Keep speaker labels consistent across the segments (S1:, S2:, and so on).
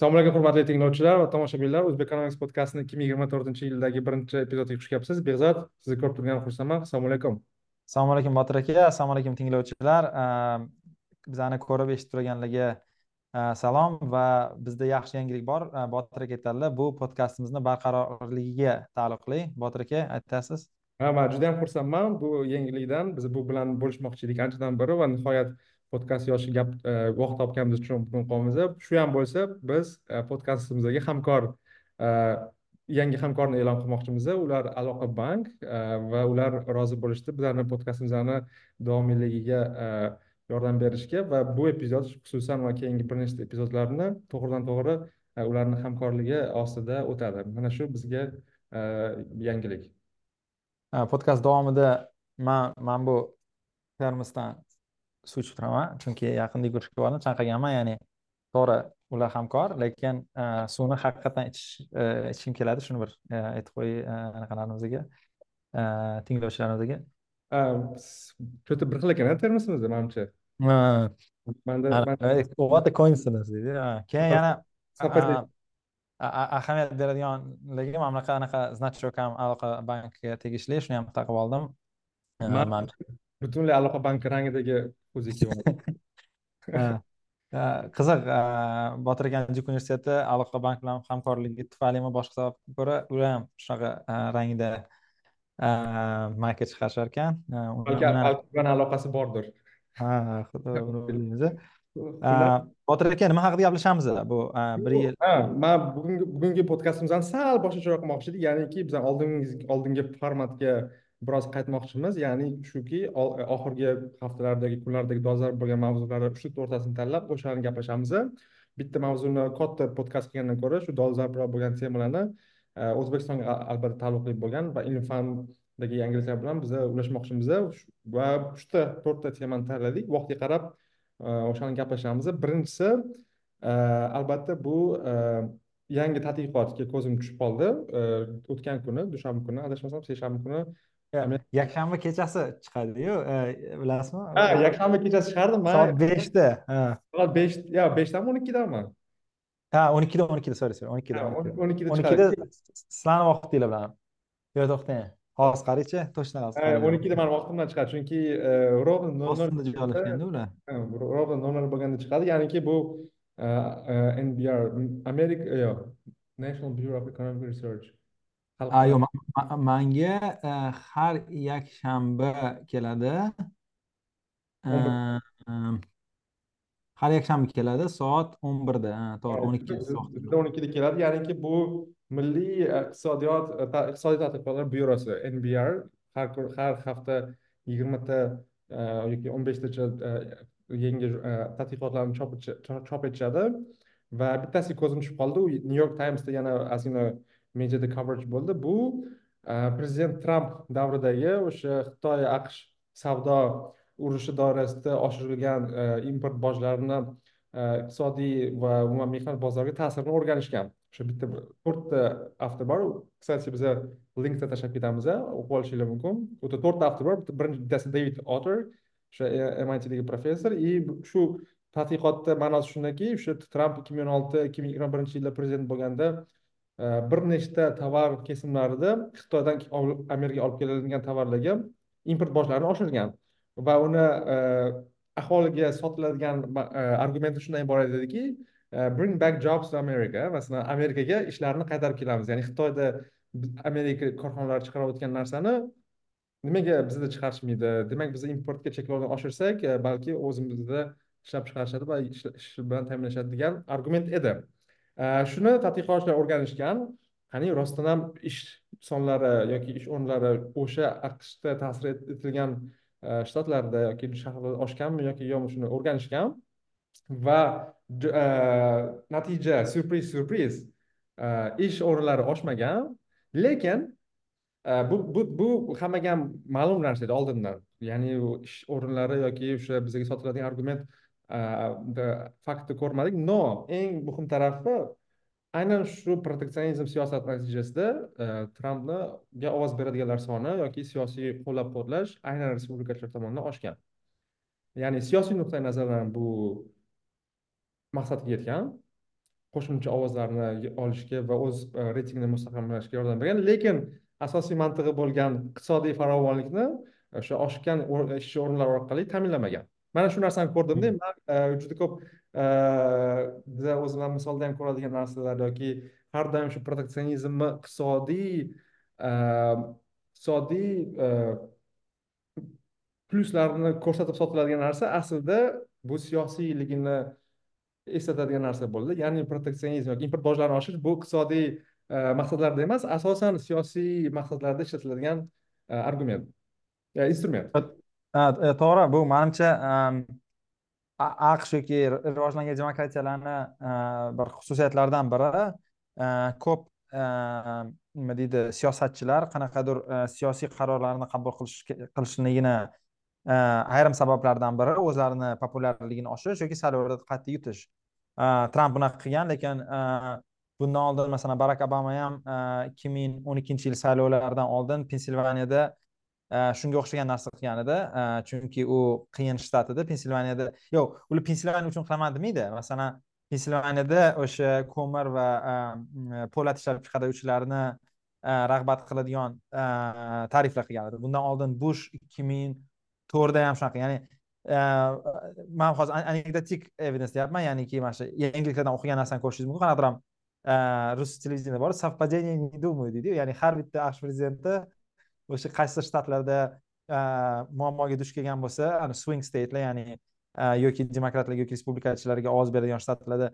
S1: assalomu alaykum hurmatli tinglovchilar va tomoshabinlar o'zbek economics podkastini ikki ming yigirma to'rtinchi yildagi birinchi epizodiga xush kelibsiz. Behzod sizni ko'rib turgan xursandman. Assalomu alaykum.
S2: Assalomu alaykum botir aka. Assalomu alaykum tinglovchilar. Bizani ko'rib eshitib turganlarga salom va bizda yaxshi yangilik bor. Botir aka aytadilar bu podkastimizni barqarorligiga taalluqli. Botir aka aytasiz?
S1: Ha man juda yam xursandman. Bu yangilikdan biz bu bilan bo'lishmoqchi edik anchadan beri va nihoyat podkast yoshi gap e, vaqt topganimiz uchun bugun qolamiz shu ham bo'lsa biz e, podkastimizdagi hamkor e, yangi hamkorni e'lon qilmoqchimiz. Ular aloqa bank e, va ular rozi bo'lishdi bizlarni podkastimizni davomiyligiga yordam berishga va bu epizod xususan va keyingi bir nechta epizodlarni to'g'ridan to'g'ri ularni hamkorligi ostida o'tadi. Mana shu bizga yangilik.
S2: Podkast davomida man mana bu termosdan suv ichib turaman. Chunki yaqinda yugurishga bordim. Chanqaganman ya'ni to'g'ri ular hamkor lekin e, suvni haqiqatdan ichish e, ichishim keladi. Shuni bir e, aytib qo'y anaqalarimizga tinglovchilarimizga.
S1: Что то bir xil ekan termosimiz manimcha?
S2: What a coincidence deydi keyin yana ahamiyat beradiganligi mana bunaqa anaqa значок ham aloqa bankga tegishli. Shuni ham taqib oldim.
S1: Butunlay aloqa banki rangidagi
S2: qiziq botir juk universiteti aloqa bank bilan hamkorligi tufaylimi boshqa sababga ko'ra ular ham shunaqa rangda marka chiqarishar ekan
S1: balki aloqasi bordir.
S2: Ha bilmaymiz botir aka nima haqida gaplashamiz bu bir yil?
S1: man bugungi bugungi podkastimizni sal boshqacharoq qilmoqchi edik. Ya'niki biz oldingi oldingi formatga biroz qaytmoqchimiz. Ya'ni shuki e, oxirgi haftalardagi kunlardagi dolzarb bo'lgan mavzularni uchta to'rttasini tanlab o'shalarni gaplashamiz. Bitta mavzuni katta podkast qilgandan ko'ra shu dolzarbroq bo'lgan temalarni e, o'zbekistonga albatta taalluqli bo'lgan va ilm fandagi yangiliklar bilan biz ulashmoqchimiz. Va uchta to'rtta temani tanladik. Vaqtga qarab e, o'shani gaplashamiz. Birinchisi albatta bu yangi tadqiqotga ko'zim tushib qoldi. O'tgan kuni dushanba kuni adashmasam seshanba kuni
S2: yakshanba kechasi chiqadiyu e, bilasizmi?
S1: Ha yakshanba kechasi chiqardi man
S2: soat beshda
S1: soat besh yo beshdami o'n ikkidami
S2: ha o'n ikkida o'n ikkida sorry sorry o'n ikkida
S1: o'n ikkida
S2: o'n ikkida sizlarni vaqtinglar bilan. Yo to'xtang. Hozir qaraychi точно
S1: o'n ikkida mani vaqtimdan chiqadi chunki e, ровно nol nol
S2: joylashganda ular.
S1: Ровно nol bo'lganda chiqadi. Ya'niki bu e, nbr amerika yo'q national bureau of economic research
S2: yo'q manga e, har yakshanba keladi. E, har yakshanba keladi soat o'n birda. To'g'ri o'n ikki
S1: bizda o'n ikkida keladi. Ya'niki bu milliy iqtisodiyot iqtisodiy tadqiqotlar byurosi nbr har har hafta yigirmata e, yoki o'n beshtacha yangi tadqiqotlarni chop etishadi. Va bittasiga ko'zim tushib qoldi. U new york timesda yana ozgina mediada coverage bo'ldi. Bu e, prezident tramp davridagi o'sha xitoy aqsh savdo urushi doirasida oshirilgan e, import bojlarini e, iqtisodiy va umuman mehnat bozoriga ta'sirini o'rganishgan. O'sha bitta to'rtta avtor bor кстати biza linkda tashlab ketamiz o'qib olishinglar mumkin. U yerda to'rtta avtor bor birinchi bittasi david otter o'sha mitdagi professor. И shu tadqiqotda ma'nosi shundaki o'sha tramp ikki ming o'n olti ikki ming yigirma birinchi yilda prezident bo'lganda bir nechta tovar kesimlarida xitoydan amerikaga olib kelingan tovarlarga import bojlarini oshirgan va uni e, aholiga sotiladigan e, argumenti shundan iborat ediki e, bring back jobs to america masalan amerikaga ishlarni qaytarib kelamiz. Ya'ni xitoyda amerika korxonalari chiqarayotgan narsani nimaga bizda chiqarishmaydi? Demak biz importga cheklovni oshirsak balki o'zimizda ishlab chiqarishadi va ish bilan ta'minlashadi degan argument edi. Shuni tadqiqotchilar o'rganishgan qani rostdan ham ish sonlari yoki ish o'rinlari o'sha aqshda ta'sir etilgan e, shtatlarda yoki shaharlarda oshganmi yoki yo'qmi shuni o'rganishgan va e, natija syurpriz syurpriz e, ish o'rinlari oshmagan lekin bu bu bu hammaga ham ma'lum narsa edi oldindan. Ya'ni ish o'rinlari yoki o'sha bizga sotiladigan argument faktni ko'rmadik no eng muhim tarafi aynan shu proteksionizm siyosati natijasida trampniga ovoz beradiganlar soni yoki siyosiy qo'llab quvvatlash aynan respublikachilar tomonidan oshgan ya'ni siyosiy nuqtai nazardan bu maqsadga yetgan qo'shimcha ovozlarni olishga va o'z reytingini mustahkamlashga yordam bergan lekin asosiy mantig'i bo'lgan iqtisodiy farovonlikni o'sha oshgan ishchi o'rinlar orqali ta'minlamagan mana shu narsani ko'rdimda man juda ko'p biza o'zimdan misolda ham ko'radigan narsalar yoki har doim shu proteksionizmni iqtisodiy iqtisodiy plyuslarini ko'rsatib sotiladigan narsa aslida bu siyosiyligini eslatadigan narsa bo'ldi. Ya'ni proteksionizm yoki import bojlarini oshirish bu iqtisodiy e, maqsadlarda emas asosan siyosiy maqsadlarda ishlatiladigan e, argument instrument Э,
S2: to'g'ri bu manimcha ehm, aqsh yoki rivojlangan demokratiyalarni e, bir xususiyatlaridan biri e, ko'p e, nima deydi siyosatchilar qanaqadir siyosiy qarorlarni qabul qilishligini ayrim sabablardan biri o'zlarini populyarligini oshirish yoki saylovlarda qat'iy yutish. Tramp bunaqa qilgan lekin bundan oldin masalan barak obama ham ikki ming o'n ikkinchi yil saylovlaridan oldin pensilvaniyada shunga o'xshagan narsa qilgan edi chunki u qiyin shtat edi pensilvaniyada yo'q ular pensilvaniya uchun qilaman demaydi masalan pensilvaniyada o'sha ko'mir va e, po'lat ishlab chiqaruvchilarni e, rag'bat qiladigan e, tariflar qilgan edi bundan oldin bush ikki ming to'rtda ham shunaqa ya'ni man hozir anekdotik evidence deyapman ya'niki mana shu yangiliklardan o'qigan narsani ko'rishingiz mumkin. Qanaqadir ham rus televideniyada bor совпадение не думаю deydiyu ya'ni har bitta aqsh prezidenti o'sha qaysi shtatlarda muammoga duch kelgan bo'lsa ana swing statelar ya'ni yoki demokratlarga yoki respublikachilarga ovoz beradigan shtatlarda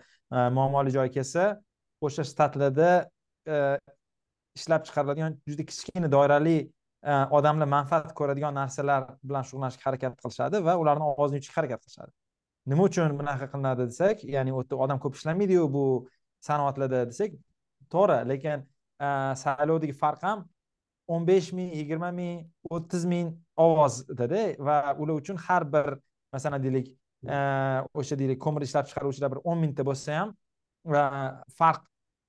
S2: muammoli joy kelsa o'sha shtatlarda ishlab chiqariladigan juda kichkina doirali odamlar manfaat ko'radigan narsalar bilan shug'ullanishga harakat qilishadi va ularni ovozini yutishga harakat qilishadi. Nima uchun bunaqa qilinadi desak ya'ni u yerda odam ko'p ishlamaydiyu bu sanoatlarda desak to'g'ri lekin saylovdagi farq ham o'n besh ming yigirma ming o'ttiz ming ovozda va ular uchun har bir masalan deylik o'sha deylik ko'mir ishlab chiqaruvchilar bir o'n mingta bo'lsa ham farq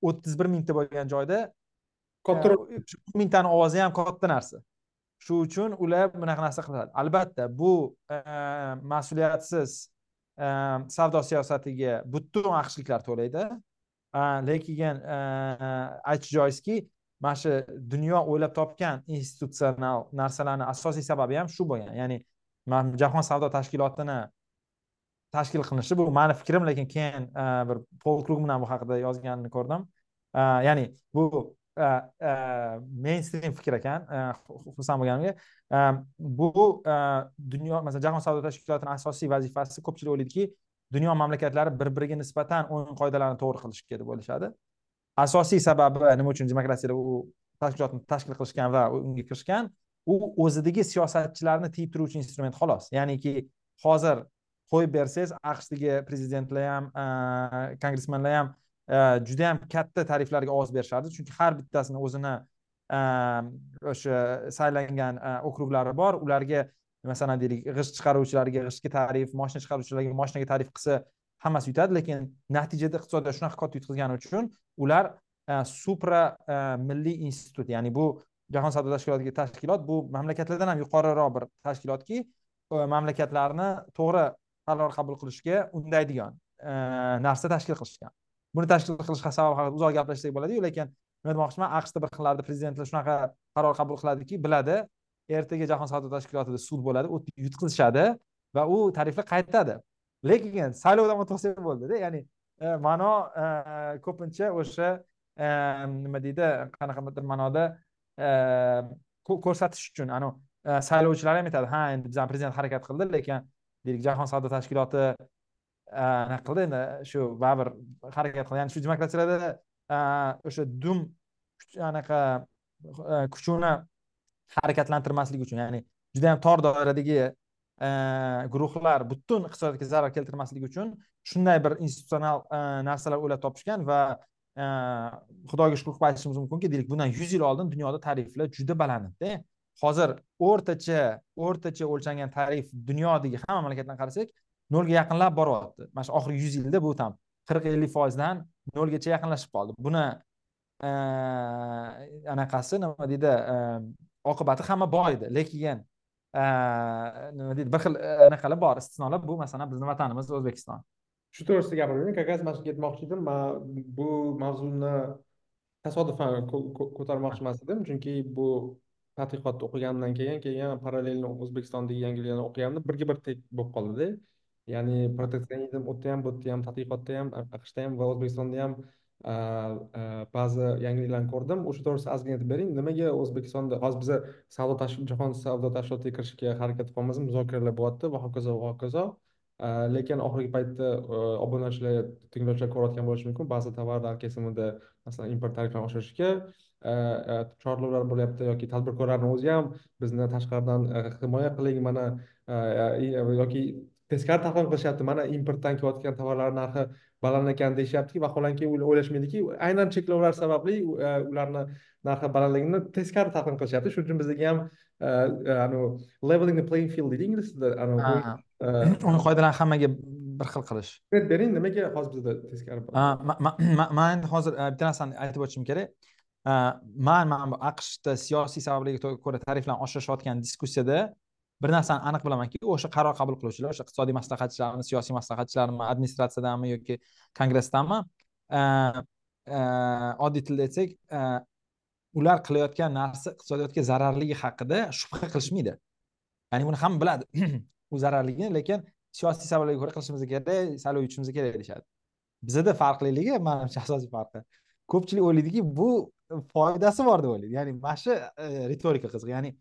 S2: o'ttiz bir mingta bo'lgan joyda kattaroq mingtani ovozi ham katta narsa. Shu uchun ular bunaqa narsa qiladi. Albatta bu e, mas'uliyatsiz savdo siyosatiga butun aqshliklar to'laydi. E, lekin aytish joizki mana shu dunyo o'ylab topgan institutsional narsalarni asosiy sababi ham shu bo'lgan. Ya'ni jahon savdo tashkilotini tashkil qilinishi bu mani fikrim lekin keyin e, bir pol krugman bu haqida yozganini ko'rdim. E, ya'ni bu e, mainstream fikr ekan xursand bo'lganimga. Bu dunyo masalan jahon savdo tashkilotini asosiy vazifasi ko'pchilik o'ylaydiki dunyo mamlakatlari bir biriga nisbatan o'yin qoidalarini to'g'ri qilishga deb o'ylashadi. Asosiy sababi nima uchun demokratiyada u tashkilotni tashkil qilishgan va unga kirishgan? U o'zidagi siyosatchilarni tiyib turuvchi instrument xolos. Ya'niki hozir qo'yib bersangiz aqshdagi prezidentlar ham kongressmenlar ham juda yam katta tariflarga ovoz berishardi. Chunki har bittasini o'zini o'sha saylangan okruglari bor. Ularga masalan deylik g'isht chiqaruvchilarga g'ishtga tarif moshina chiqaruvchilarga moshinaga tarif qilsa hammasi yutadi lekin natijada iqtisodiyot shunaqa katta yutqizgani uchun ular e, supra e, milliy institut ya'ni bu jahon savdo tashkilotiga tashkilot bu mamlakatlardan ham yuqoriroq bir tashkilotki e, mamlakatlarni to'g'ri qaror qabul qilishga undaydigan narsa tashkil qilishgan. Buni tashkil qilish sababi haqida uzoq gaplashsak bo'ladiyu lekin nima demoqchiman aqshda bir xillarda prezidentlar shunaqa qaror qabul qiladiki biladi ertaga jahon savdo tashkilotida sud bo'ladi u yutqizishadi va u tariflar qaytadi. Lekin saylovdan o'tib bo'ldida ya'ni e, ma'no e, ko'pincha o'sha e, nima deydi qanaqadir ma'noda ko'rsatish uchun anavi saylovchilar ham aytadi ha endi bizani prezident harakat qildi lekin deylik jahon savdo tashkiloti anaqa qildi endi shu baribir harakat qildi ya'ni shu demokratiyalarda o'sha dum anaqa kuchini harakatlantirmaslik uchun ya'ni juda yam tor doiradagi Э, guruhlar butun iqtisodiyotga zarar keltirmasligi uchun shunday bir institutsional e, narsalar o'ylab topishgan va e, xudoga shukur qilib aytishimiz mumkinki deylik bundan yuz yil oldin dunyoda tariflar juda baland edida hozir o'rtacha o'rtacha o'lchangan tarif dunyodagi hamma mamlakatdan qarasak nolga yaqinlab boryapti. Mana shu oxirgi yuz yilda bu tam qirq ellik foizdan nolgacha yaqinlashib qoldi. Buni e, anaqasi nima deydi oqibati hamma bor edi lekin nima deydi bir xil anaqalar bor istisnolar bu masalan bizni vatanimiz o'zbekiston
S1: shu to'g'risida gapirmayman как раз mana shunga aytmoqchi edim man bu mavzuni tasodifan ko'tarmoqchi emas edim chunki bu tadqiqotni o'qigandan keyin keyin parallelni o'zbekistondagi yangiliklarni o'qiganimda birga bir tek bo'lib qoldida ya'ni proteksionizm u yerda ham bu yerda ham tadqiqotda ham aqshda ham va o'zbekistonda ham ba'zi yangiliklarni ko'rdim o'sha to'g'risida ozgina aytib bering nimaga o'zbekistonda hozir biza savdo jahon savdo tashkilotiga kirishga harakat qilyapmiz muzokaralar bo'lyapti va hokazo va hokazo lekin oxirgi paytda obunachilar tinglovchilar ko'rayotgan bo'lishi mumkin ba'zi tovarlar kesimida masalan import tariflarini oshirishga chorlovlar bo'lyapti yoki tadbirkorlarni o'zi ham bizni tashqaridan himoya qiling mana yoki teskari talqin qilishyapti mana importdan kelayotgan tovarlar narxi baland ekan deyishyaptiki vaholanki o'ylashmaydiki aynan cheklovlar sababli e, ularni narxi balandligini teskari talqin qilishyapti. Shuning uchun bizga ham e, e, anavi leveling the playing field deydi ingliz tilida
S2: o'yin qoidalarini hammaga bir xil qilish.
S1: Bering nimaga hozir bizda teskari
S2: man endi hozir bitta narsani aytib o'tishim kerak. Man mana bu aqshda siyosiy sabablarga ko'ra tariflarni oshirishayotgan diskussiyada bir narsani aniq bilamanki o'sha qaror qabul qiluvchilar o'sha iqtisodiy maslahatchilarmi siyosiy maslahatchilarmi administratsiyadanmi yoki kongressdanmi oddiy tilda aytsak ular qilayotgan narsa iqtisodiyotga zararligi haqida shubha qilishmaydi. Ya'ni buni hamma biladi. U zararligini lekin siyosiy sabablarga ko'ra qilishimiz kerak saylov yutishimiz kerak deyishadi. Bizada farqliligi manimcha asosiy farqi. Ko'pchilik o'ylaydiki bu foydasi bor deb o'ylaydi. Ya'ni mana shu ritorika qiziq ya'ni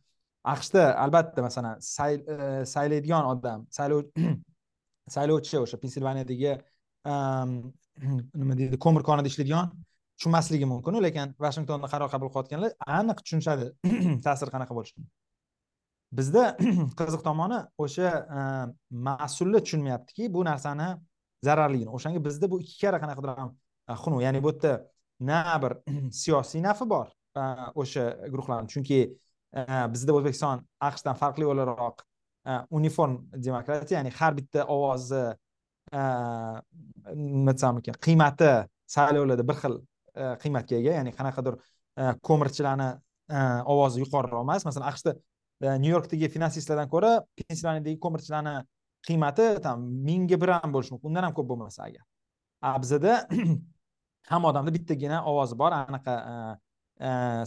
S2: aqshda albatta masalan e, saylaydigan odam saylov saylovchi o'sha pensilvaniyadagi nima deydi ko'mir konida ishlaydigan tushunmasligi mumkin lekin vashingtonda qaror qabul qilayotganlar aniq tushunishadi ta'siri qanaqa bo'lishini bizda qiziq tomoni o'sha e, mas'ullar tushunmayaptiki bu narsani zararligini o'shanga bizda bu ikki karra qanaqadir ham e, xunuk ya'ni bu yerda na bir siyosiy nafi bor o'sha guruhlarni chunki Э, bizda o'zbekiston aqshdan farqli o'laroq э, uniform demokratiya ya'ni har bitta ovozni э, nima desam ekan qiymati saylovlarda bir xil e, qiymatga ega ya'ni qanaqadir e, ko'mirchilarni e, ovozi yuqoriroq emas. Masalan aqshda nyu yorkdagi finansistlardan ko'ra pensilvaniyadagi ko'mirchilarni qiymati там mingga bir ham bo'lishi mumkin undan ham ko'p bo'lmasa agar. A bizada hamma odamda bittagina ovozi bor anaqa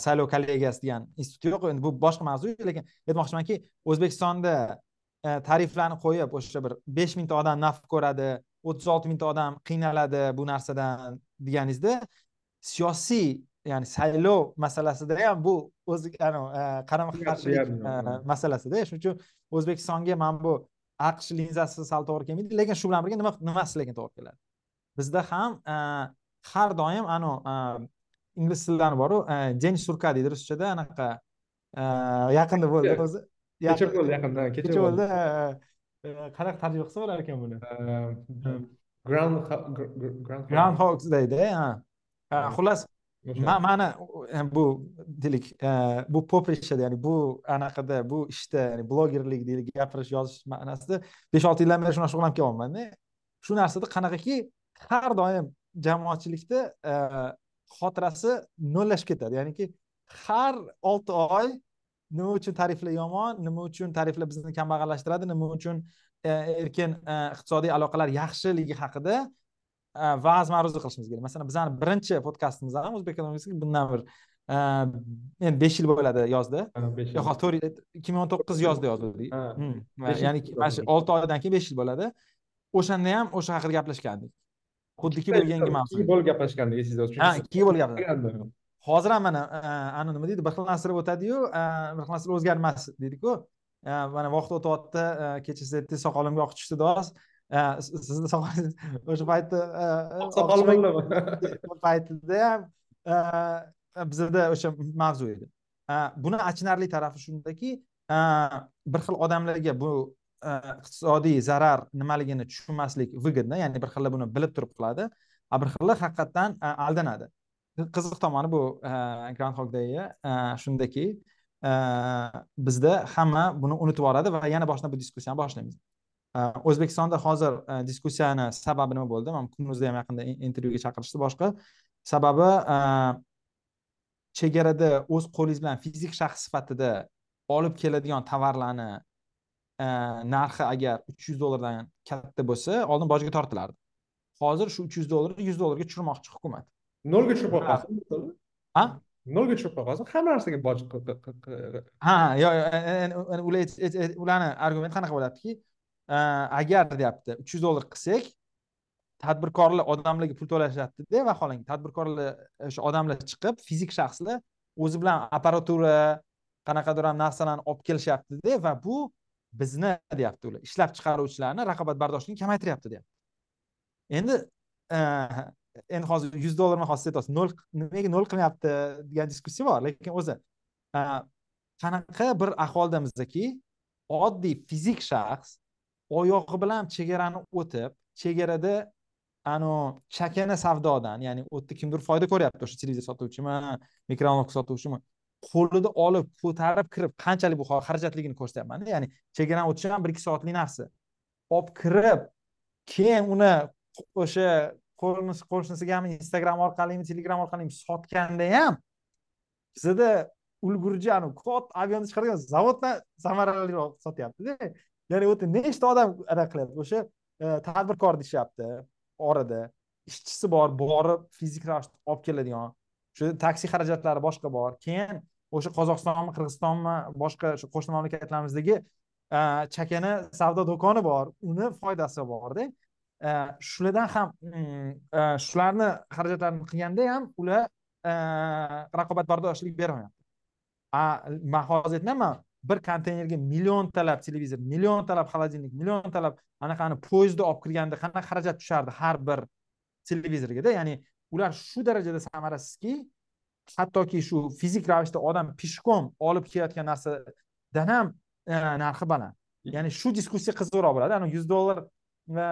S2: saylov kollegiyasi degan institut yo'q endi bu boshqa mavzu lekin aytmoqchimanki o'zbekistonda tariflarni qo'yib o'sha bir besh mingta odam naf ko'radi o'ttiz olti mingta odam qiynaladi bu narsadan deganingizda siyosiy ya'ni saylov masalasida ham bu o'zi e, qarama qarshilik masalasida shuning uchun o'zbekistonga mana bu aqsh linzasi sal to'g'ri kelmaydi lekin shu bilan birga nima nimasi lekin to'g'ri keladi bizda ham har doim anavi ingliz tillarini boru день surka deydi ruschada anaqa yaqinda bo'ldi. O'zi
S1: kecha bo'ldi yaqinda
S2: kecha bo'ldi. qanaqa tarjima qilsa bo'lar ekan buni? Groundhog deydi xullas mani bu deylik bu poprischada ya'ni bu anaqada bu ishda ya'ni blogerlik deylik gapirish yozish ma'nosida besh olti yildan beri shu bilan shug'ullanib kelyapmanda shu narsada qanaqaki har doim jamoatchilikda xotirasi nollashib ketadi. Ya'niki har olti oy nima uchun tariflar yomon nima uchun tariflar bizni kambag'allashtiradi nima uchun e, erkin e, iqtisodiy aloqalar yaxshiligi haqida e, va'z ma'ruza qilishimiz kerak. Masalan bizani birinchi podkastimiz ham o'zbek ekonomikasi bundan bir endi besh yil bo'ladi yozda yo'q to'rt ikki ming o'n to'qqiz yozda yozildi hmm. ya'ni mana shu olti oydan keyin besh yil bo'ladi. O'shanda ham o'sha haqida gaplashgandik xuddiki bu yangi mavzu
S1: ikki bo'lib gaplashgandik esingizda
S2: ha ikki bo'lib gaplashgandik hozir ham mana ani nima deydi? Bir xillastirib o'tadiyu bir xillastirib o'zgarmas deydiku. Mana vaqt o'tyapti kechasi aytdingiz soqolimga oq tushdi doz sizni soqolingiz o'sha paytda
S1: soqolim
S2: paytida ham bizada o'sha mavzu edi. Buni achinarli tarafi shundaki bir xil odamlarga bu Э, iqtisodiy zarar nimaligini tushunmaslik выгодно ya'ni bir xillar buni bilib turib qiladi a bir xillar haqiqatdan e, aldanadi. Qiziq tomoni bu e, groundhogdagi e, shundaki bizda hamma buni unutib yuboradi va yana boshdan bu diskussiyani boshlaymiz. O'zbekistonda hozir diskussiyani sababi nima bo'ldi? Mana kunuzda ham yaqinda intervyuga chaqirishdi boshqa. Sababi chegarada o'z qo'lingiz bilan fizik shaxs sifatida olib keladigan tovarlarni narxi agar uch yuz dollardan katta bo'lsa oldin bojga tortilardi. Hozir shu uch yuz dollarni yuz dollarga tushirmoqchi hukumat.
S1: Nolga tushirib qo'ygan
S2: ha?
S1: Nolga tushirib qo'ygan hamma narsaga boj
S2: ha yo'q ular ularni argument qanaqa bo'lyaptiki agar deyapti uch yuz dollar qilsak tadbirkorlar odamlarga pul to'lashyaptida vaholanki tadbirkorlar o'sha odamlar chiqib fizik shaxslar o'zi bilan apparatura qanaqadir ham narsalarni olib kelishyaptida va bu bizni deyapti ular. Ishlab chiqaruvchilarni raqobatbardoshligini kamaytiryapti deyapti. Endi eh, endi hozir yuz dollarni hozir aytyapsiz. Nol nimaga nol qilmayapti degan diskussiya bor lekin o'zi eh, qanaqa bir ahvoldamizki oddiy fizik shaxs oyog'i bilan chegarani o'tib chegarada anu chakana savdodan ya'ni u yerda kimdir foyda ko'ryapti o'sha televizor sotuvchimi mikrovolnovka sotuvchimi qo'lida olib ko'tarib kirib qanchalik bu xarajatligini ko'rsatyapmanda ya'ni chegarani o'tishi ham bir ikki soatlik narsa. Olib kirib keyin uni o'sha qo'shnisigami instagram orqalimi telegram orqalimi sotganda ham bizada ulgurji anavi katta avionni chiqargan zavoddan samaraliroq sotyaptida. Ya'ni u yerda nechta odam anaqa qilyapti o'sha e, tadbirkor deyishyapti orada. Ishchisi bor borib fizik ravishda olib keladigan shu taksi xarajatlari boshqa bor. Keyin o'sha qozog'istonmi qirg'izistonmi boshqa shu qo'shni mamlakatlarimizdagi e, chakana savdo do'koni bor. Uni foydasi borda. E, shulardan ham mm, e, shularni xarajatlarini qilganda ham ular raqobatbardoshlik bermayapti. Man hozir aytmayman bir konteynerga milliontalab televizor milliontalab xolodilnik milliontalab anaqani poyezdni olib kirganda qanaqa xarajat tushardi har bir televizorgada. Ya'ni ular shu darajada samarasizki hattoki shu fizik ravishda odam peshkom olib kelayotgan narsadan ham e, narxi baland. Ya'ni shu diskussiya qiziqroq bo'ladi. Ana yuz dollar e,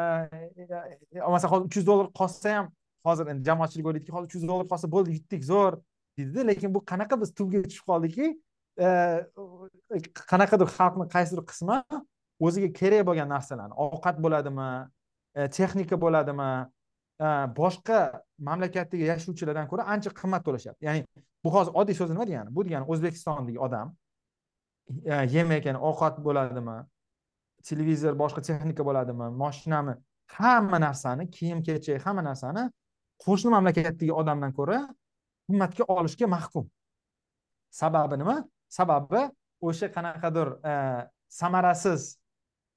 S2: e, masalan hozir uch yuz dollar qolsa ham hozir endi jamoatchilik o'ylaydiki hozir uch yuz dollar qolsa bo'ldi yutdik zo'r deydida. Lekin bu qanaqa biz tubga tushib qoldikki qanaqadir xalqni qaysidir qismi o'ziga kerak bo'lgan narsalarni ovqat bo'ladimi texnika bo'ladimi Э, boshqa mamlakatdagi yashovchilardan ko'ra ancha qimmat to'lashadi ya'ni bu hozir oddiy so'z nima degani? Bu degani o'zbekistondagi odam e, ovqat bo'ladimi televizor boshqa texnika bo'ladimi moshinami hamma narsani kiyim kechak hamma narsani qo'shni mamlakatdagi odamdan ko'ra qimmatga olishga mahkum. Sababi nima? Sababi o'sha qanaqadir e, samarasiz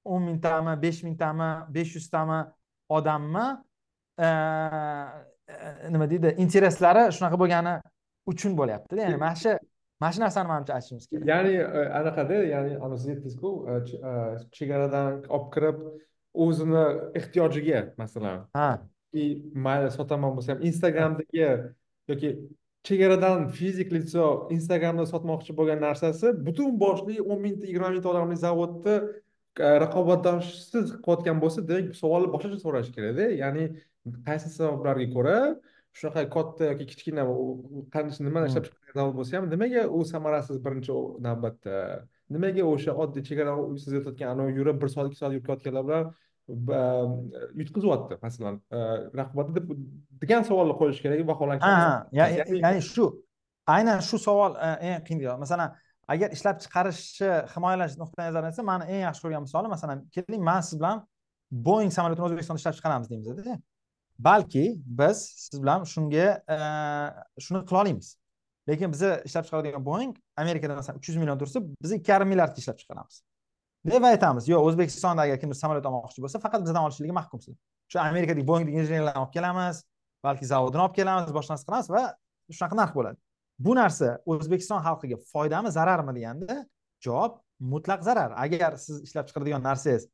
S2: o'n mingtami besh mingtami besh yuztami odamni nima deydi? Intereslari shunaqa bo'lgani uchun bo'lyaptida. Ya'ni mana shu mana shu narsani manimcha aytishimiz kerak.
S1: Ya'ni anaqada ya'ni siz aytdingizku chegaradan olib kirib o'zini ehtiyojiga masalan.
S2: Ha.
S1: Mayli sotaman bo'lsa ham instagramdagi yoki chegaradan fizik litso instagramda sotmoqchi bo'lgan narsasi butun boshli o'n mingta yigirma mingta odamli zavodni e, raqobatdoshsiz qilayotgan bo'lsa demak savolni boshqacha so'rash kerakda. Ya'ni qaysi sabablarga ko'ra shunaqa katta yoki kichkina qancha nimani ishlab hmm. chiqargan zavod bo'lsa ham nimaga u samarasiz birinchi navbatda? Nimaga o'sha oddiy chegara siz aytayotgan anavi yurib bir soat ikki soat yurib kelayotganlar bilan yutqizyapti? Masalan raqobatda deb degan savolni qo'yish kerak vaholanki
S2: ya'ni shu aynan shu savol eng qiyin masalan agar ishlab chiqarishni himoyalash nuqtai nazaridan esa mani eng yaxshi ko'rgan misolim masalan keling man siz bilan boing samolyotini o'zbekistonda ishlab chiqaramiz deymizda balki biz siz bilan shunga e, shuni qila olamiz. Lekin biza ishlab chiqaradigan boing amerikada masalan uch yuz million tursa biz ikki yarim milliardga ishlab chiqaramiz. Deb aytamiz yo'q o'zbekistonda agar kimdir samolyot olmoqchi bo'lsa faqat bizdan olishligi mahkumsiz. Shu amerikadagi boingdagi injenerlarni olib kelamiz balki zavodini olib kelamiz boshqa narsa qilamiz va shunaqa narx bo'ladi. Bu narsa o'zbekiston xalqiga foydami zararmi deganda javob mutlaq zarar. Agar siz ishlab chiqaradigan narsangiz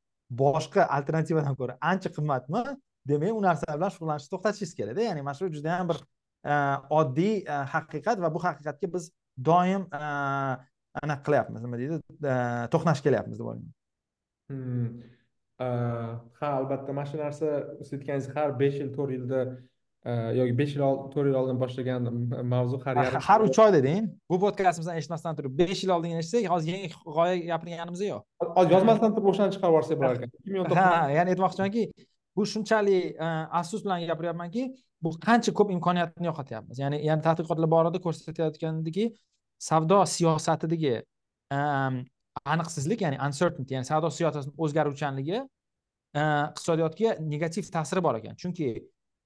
S2: boshqa alternativadan ko'ra ancha qimmatmi demak u narsalar bilan shug'ullanishni to'xtatishingiz kerakda. Ya'ni mana shu judayam bir e, oddiy e, haqiqat va bu haqiqatga biz doim e, anaqa qilyapmiz. Nima deydi? To'qnash kelyapmiz deb o'ylayman.
S1: Hmm. ha albatta mana shu narsa siz aytganingiz har besh yil to'rt yilda yoki besh yil to'rt yil oldin boshlagan mavzu har yarim
S2: har uch oy deding bu podkastimizni eshitmasdan turib besh yil oldin eshitsak hozir yangi g'oya gapirganimiz yo'q.
S1: Hozir yozmasdan turib o'shani chiqarib yuborsak bo'lar ekan.
S2: Ha ya'ni aytmoqchimanki bu shunchalik e, afsus bilan gapiryapmanki bu qancha ko'p imkoniyatni yo'qotyapmiz. Ya'ni ya'ni tadqiqotlar borida ko'rsatayotgandiki savdo siyosatidagi e, aniqsizlik ya'ni uncertainty ya'ni savdo siyosatini o'zgaruvchanligi e, iqtisodiyotga negativ ta'siri bor ekan. Chunki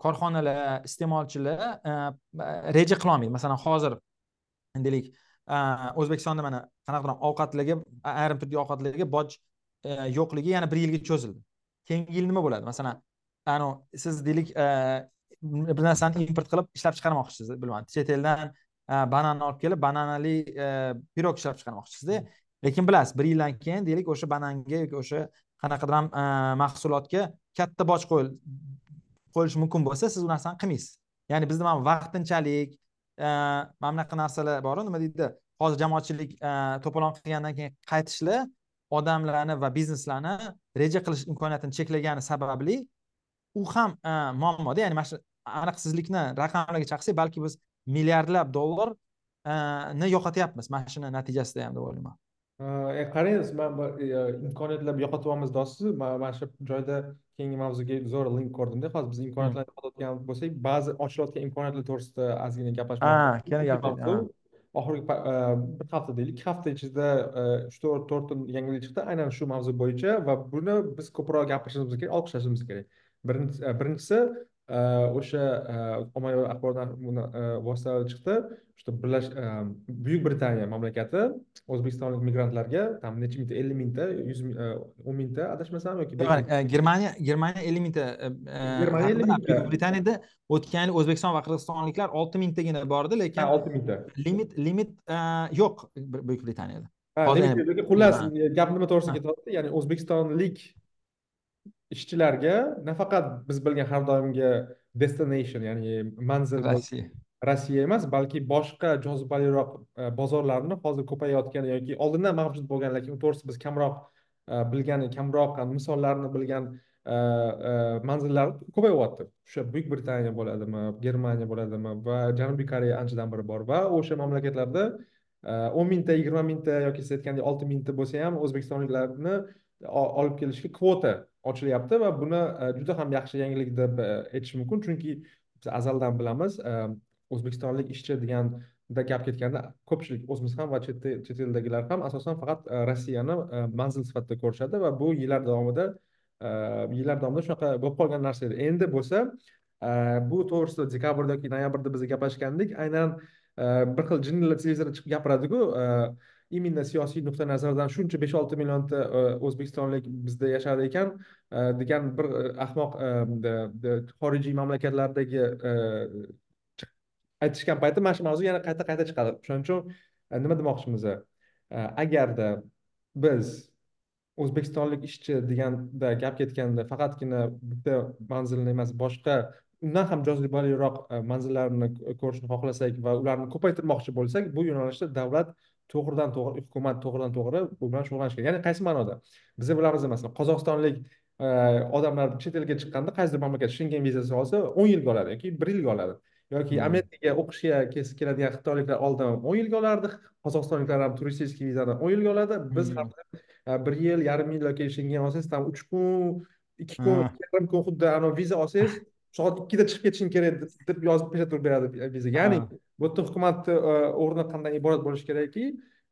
S2: korxonalar iste'molchilar reja qilolmaydi. Masalan hozir deylik o'zbekistonda mana qanaqadir ovqatlarga ayrim turdagi ovqatlarga boj yo'qligi yana bir yilga cho'zildi. Keyingi yil nima bo'ladi? Masalan anavi siz deylik bir narsani import qilib ishlab chiqarmoqchisiz bilmadim chet eldan bananni olib kelib bananali pirog ishlab chiqarmoqchisizda. Lekin bilasiz bir yildan keyin deylik o'sha bananga yoki o'sha qanaqadir ham mahsulotga katta boj qo'yilishi mumkin bo'lsa siz u narsani qilmaysiz. Ya'ni bizda mana vaqtinchalik mana bunaqa narsalar boru nima deydi hozir jamoatchilik to'polon qilgandan keyin qaytishlar odamlarni va bizneslarni reja qilish imkoniyatini cheklagani sababli u ham muammoda. Ya'ni mana shu aniqsizlikni raqamlarga chiqarsak balki biz milliardlab dollarni yo'qotyapmiz mana shuni natijasida ham deb o'ylayman.
S1: Qarang man imkoniyatlar yo'qotyapmiz deyapsiz mana shu joyda keyingi mavzuga zo'r link ko'rdimda. Hozir biz imkoniyatlarni yo'qotayotgan bo'lsak ba'zi ochilayotgan imkoniyatlar to'g'risida ozgina gaplashmoqchi oxirgi e, bir hafta deylik. Ikki hafta ichida e, uch to'rt to'rtta yangilik chiqdi. Aynan shu mavzu bo'yicha va buni biz ko'proq gapirishimiz kerak olqishlashimiz kerak. E, Birinchisi o'sha ommaviy axborot vositalari chiqdi что buyuk britaniya mamlakati o'zbekistonlik migrantlarga там necha mingta ellik mingta yuz o'n mingta adashmasam yoki
S2: germaniya germaniya ellik mingta germaniya ellik mingta buyuk britaniyada o'tgan yil o'zbekiston va qirg'izistonliklar olti mingtagina bor edi lekin
S1: olti mingta
S2: limit limit yo'q buyuk britaniyada
S1: xullas gap nima to'g'risida ketyapti ya'ni o'zbekistonlik ishchilarga nafaqat biz bilgan har doimgi destination ya'ni manzil
S2: rossiya.
S1: Rossiya emas balki boshqa jozibaliroq e, bozorlarni hozir ko'payayotgan yoki oldindan mavjud bo'lgan lekin to'g'risi biz kamroq e, bilgan kamroq misollarni bilgan e, manzillar ko'payyapti o'sha buyuk britaniya bo'ladimi germaniya bo'ladimi va janubiy koreya anchadan beri bor va o'sha mamlakatlarda o'n mingta yigirma mingta yoki siz aytgandek olti mingta bo'lsa ham o'zbekistonliklarni olib kelishga kvota ochilyapti va buni e, juda ham yaxshi yangilik deb e, aytish mumkin. Chunki biz azaldan bilamiz e, o'zbekistonlik ishchi deganda gap ketganda ko'pchilik o'zimiz ham va chet eldagilar ham asosan faqat rossiyani manzil sifatida ko'rishadi va bu yillar davomida yillar davomida shunaqa bo'lib qolgan narsa edi. Endi bo'lsa bu to'g'risida dekabrda yoki noyabrda biz gaplashgandik aynan bir xil jinnilar televizorda chiqib gapiradiku именно siyosiy nuqtai nazardan shuncha besh olti millionta e, o'zbekistonlik bizda yashar ekan e, degan bir e, ahmoq xorijiy mamlakatlardagi aytishgan payti mana shu mavzu yana qayta qayta chiqadi. Shuning uchun nima demoqchimiz? Agarda biz o'zbekistonlik ishchi deganda gap ketganda faqatgina bitta manzilni emas boshqa undan ham jozibaliroq manzillarni ko'rishni xohlasak va ularni ko'paytirmoqchi bo'lsak bu yo'nalishda davlat to'g'ridan to'g'ri hukumat to'g'ridan to'g'ri bu bilan shug'ullanishi kerak. Ya'ni qaysi ma'noda? Biza bilamiz masalan qozog'istonlik odamlar chet elga chiqqanda qaysidir mamlakat shengen vizasi olsa o'n yilga oladi yoki bir yilga oladi. Yoki hmm. amerikaga o'qishga keladigan xitoyliklar oldin o'n yilga olardi qozog'istonliklar ham turistik vizadan o'n yilga oladi. Biz ham hmm. bir yil yarim yil yoki shengen olsangiz там uch kun ikki kun yarim kun xuddi anavi viza olsangiz soat ikkida chiqib ketishing kerak deb yozib turib beradi viza ya'ni bu yerda hukumatni o'rni qanday iborat bo'lishi kerakki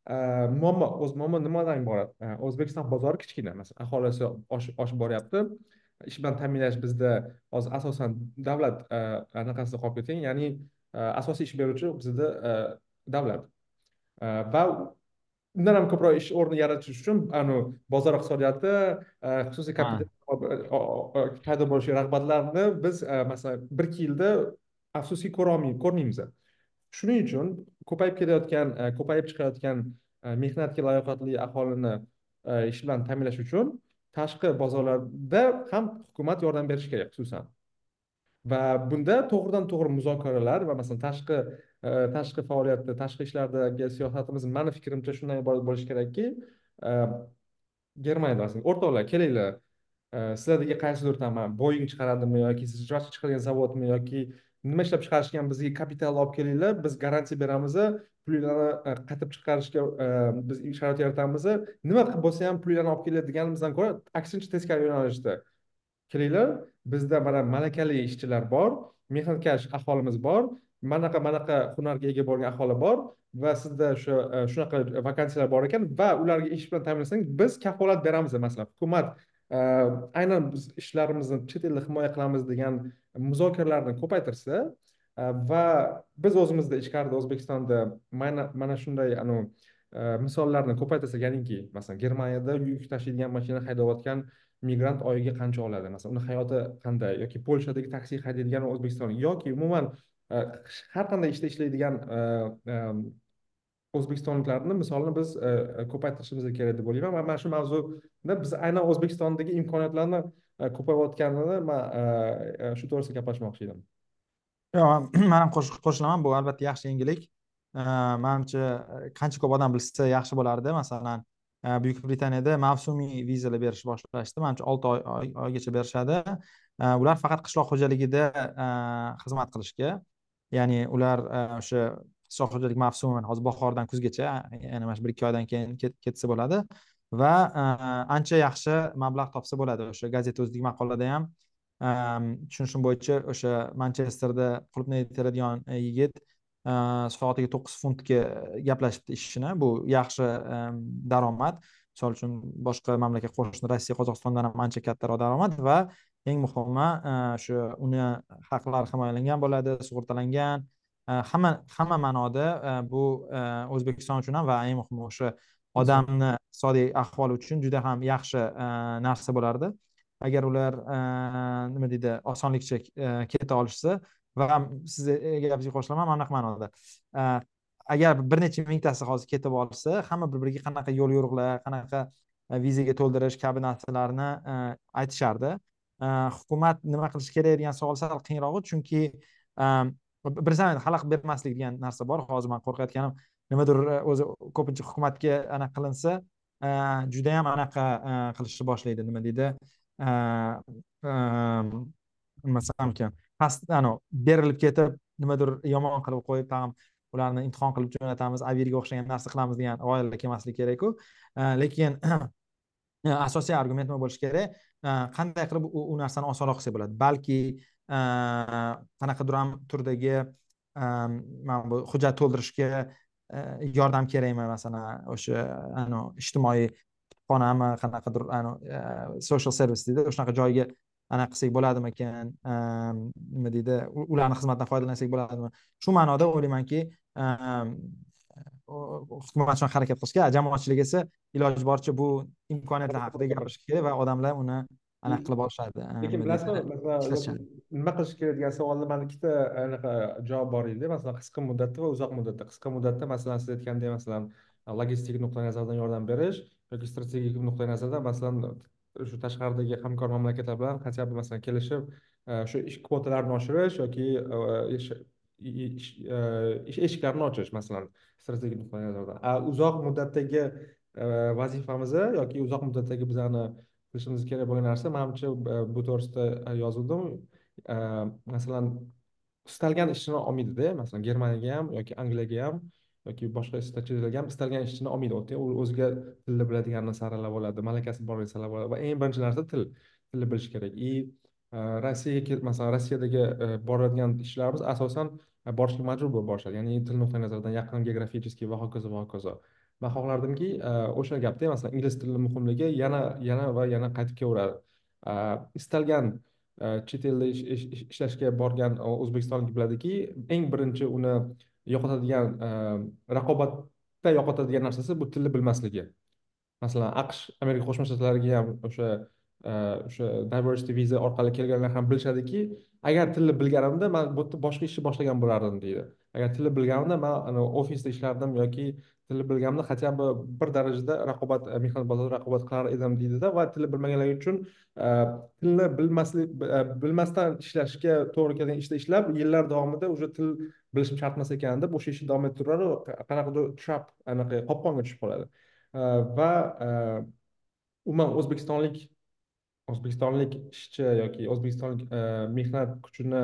S1: muammo o'zi muammo nimadan iborat? O'zbekiston bozori kichkina masalan aholisi oshib boryapti. Ish bilan ta'minlash bizda hozir asosan davlat e, anaqasida qolib ketgan ya'ni e, asosiy ish beruvchi bizada e, davlat. Va undan ham ko'proq ish o'rni yaratish uchun anavi bozor iqtisodiyoti xususiy kapital paydo bo'lishiga rag'batlarni biz masalan bir ikki yilda afsuski ko'rmaymiz. Shuning uchun ko'payib kelayotgan ko'payib chiqayotgan mehnatga layoqatli aholini ish bilan ta'minlash uchun tashqi bozorlarda ham hukumat yordam berishi kerak xususan. Va bunda to'g'ridan to'g'ri muzokaralar va masalan tashqi e, tashqi faoliyatda tashqi ishlardagi siyosatimiz mani fikrimcha shundan iborat bo'lishi kerakki e, germaniyada masalan o'rtoqlar kelinglar. E, Sizlardagi qaysidir там boying chiqaradimi yoki жвачка chiqargan zavodmi yoki nima ishlab chiqarishgan bizga kapital olib kelinglar biz garantiya beramiz pullarni e, qaytib chiqarishga biz sharoit yaratamiz. Nima qilib bo'lsa ham pullarni olib kelinglar deganimizdan ko'ra aksincha teskari yo'nalishda kelinglar. Bizda mana malakali ishchilar bor mehnatkash aholimiz bor. Manaqa manaqa hunarga ega bo'lgan aholi bor va sizda o'sha e, shunaqa e, vakansiyalar bor ekan va ularga ish bilan ta'minlasangiz biz kafolat beramiz masalan hukumat e, aynan biz ishlarimizni chet elda himoya qilamiz degan muzokaralarni ko'paytirsa va biz o'zimizda ichkarida o'zbekistonda mana shunday shunday misollarni ko'paytirsak ya'niki masalan germaniyada yuk tashiydigan mashina haydayotgan migrant oyiga qancha oladi? Masalan uni hayoti qanday yoki polshadagi taksi haydaydigan o'zbekistonlik yoki umuman Э, har qanday ishda ishlaydigan e, e, o'zbekistonliklarni misolini biz e, ko'paytirishimiz kerak deb o'ylayman. Va mana shu mavzuda biz aynan o'zbekistondagi imkoniyatlarni ko'payayotganini man shu to'g'risida gaplashmoqchi edim.
S2: Yo'q man ham qo'shilaman. Bu albatta yaxshi yangilik. Manimcha qancha ko'p odam bilsa yaxshi bo'lardi. Masalan buyuk britaniyada mavsumiy vizalar berishni boshlashdi. Manimcha olti oygacha berishadi. Ular faqat qishloq xo'jaligida xizmat qilishga. Ya'ni ular e, o'sha qishloq xo'jalik mavsumi hozir bahordan kuzgacha ya'ni mana shu bir ikki oydan keyin ketsa bo'ladi va e, ancha yaxshi mablag' topsa bo'ladi. O'sha gazeta o'zidagi maqolada ham e, tushunishim bo'yicha o'sha manchesterda klubni teradigan yigit soatiga to'qqiz funtga gaplashibdi ishini. Bu yaxshi daromad. Misol uchun boshqa mamlakat qo'shni rossiya qozog'istondan ham ancha kattaroq daromad va eng muhimi e, shu uni haqlari himoyalangan bo'ladi sug'urtalangan. E, hamma hamma ma'noda e, bu o'zbekiston uchun ham va eng muhimi o'sha odamni iqtisodiy ahvoli uchun juda ham yaxshi narsa bo'lardi. Agar ular nima deydi osonlikcha keta olishsa va sizni gapingizga qo'shilaman mana bunaqa ma'noda agar bir necha mingtasi hozir ketib olsa hamma bir biriga qanaqa yo'l yo'riqlar qanaqa vizaga to'ldirish kabi narsalarni aytishardi. Э, hukumat nima qilishi kerak degan savol sal qiyinrog'i chunki e, bilasan xalaqit bermaslik degan narsa bor. Hozir man qo'rqayotganim nimadir e, o'zi ko'pincha hukumatga anaqa qilinsa e, judayam anaqa qilishni boshlaydi. Nima deydi? Nima desam ekan past berilib ketib nimadir yomon qilib qo'yib tag'in ularni imtihon qilib jo'natamiz avirga o'xshagan narsa qilamiz degan g'oyalar kelmasligi kerakku. Lekin asosiy argument nima bo'lishi kerak? Э, qanday qilib u narsani osonroq qilsak bo'ladi balki e, qanaqadir ham turdagi e, mana bu hujjat to'ldirishga e, yordam kerakmi? Masalan o'sha ijtimoiy kutubxonami qanaqadir social service deydi o'shanaqa joyga anaqa qilsak bo'ladimikan? Nima deydi? Ularni xizmatidan foydalansak bo'ladimi? Shu ma'noda o'ylaymanki hukumat shuni harakat qilish kerak jamoatchilik esa iloji boricha bu imkoniyatlar haqida gapirish kerak va odamlar uni anaqa qilib olishadi
S1: lekin bilasizmi nima qilish kerak degan savolni mani ikkita anaqa javob bor edi masalan qisqa muddatda va uzoq muddatda. Qisqa muddatda masalan siz aytgandek masalan logistik nuqtai nazardan yordam berish yoki strategik nuqtai nazardan masalan shu tashqaridagi hamkor mamlakatlar bilan хотя бы masalan kelishib shu ish kvotalarini oshirish yoki ish e, eshiklarini ochish masalan strategik nuqtai nazardan uzoq muddatdagi e, vazifamizni yoki uzoq muddatdagi bizani qilishimiz kerak bo'lgan narsa manimcha e, bu to'g'risida yozildim. Masalan istalgan ishchini olmaydida masalan germaniyaga ham yoki angliyaga ham yoki boshqa chet elga ham istalgan ishchini olmaydi. U o'ziga tilni biladiganini saralab oladi malakasi borini saralab oladi va eng birinchi narsa til tilni bilish kerak. И rossiyaga masalan rossiyadagi e, boradigan ishlarimiz asosan e, borishga majbur bo'lib borishadi. Ya'ni til nuqtai nazaridan yaqin geograficheskiy va hokazo va hokazo. Man xohlardimki e, o'sha gapda masalan ingliz tilini muhimligi yana yana va yana qaytib kelaveradi. Istalgan chet elda ishlashga borgan o'zbekistonlik biladiki eng birinchi uni yo'qotadigan raqobatda yo'qotadigan narsasi bu tilni bilmasligi. Masalan aqsh amerika qo'shma shtatlariga ham o'sha Э, o'sha diversity viza orqali kelganlar ham bilishadiki agar tilni bilganimda man bu yerda boshqa ishni boshlagan bo'lardim deydi. Agar tilni bilganimda man ofisda ishlardim yoki tilni bilganimda хотя бы bir darajada raqobat e, mehnat bozorida raqobat qilar edim deydida va tilni bilmaganlar uchun e, tilni bilmaslik e, bilmasdan ishlashga to'g'ri kelgan ishda ishlab yillar davomida уже til bilishim shart emas ekan deb o'sha ishni davom ettiraveradi qanaqadir trap anaqa qopqonga tushib qoladi. Va umuman o'zbekistonlik o'zbekistonlik ishchi yoki o'zbekistonlik e, mehnat kuchini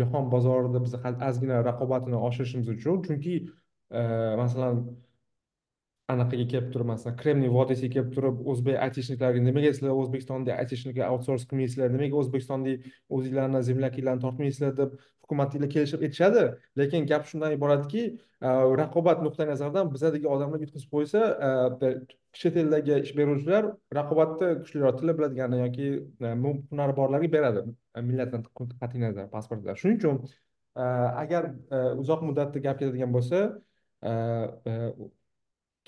S1: jahon bozorida biz ozgina raqobatini oshirishimiz uchun chunki e, masalan anaqaga kelib turib masalan kremniy vodiysiga kelib turib o'zbek aytishniklarga nimaga sizlar o'zbekistonda aytishnikga outsource qilmaysizlar nimaga o'zbekistonda o'zinglarni землякиlarni tortmaysizlar deb hukumatinglar kelishib aytishadi. Lekin gap shundan iboratki raqobat nuqtai nazaridan bizadagi odamlar yutqazib qo'ysa chet eldagi ish beruvchilar raqobatda kuchliroq tili biladigani yoki hunari borlarga beradi. Millatdan qat'iy nazar pasportlar shuning uchun agar uzoq muddatda gap ketadigan bo'lsa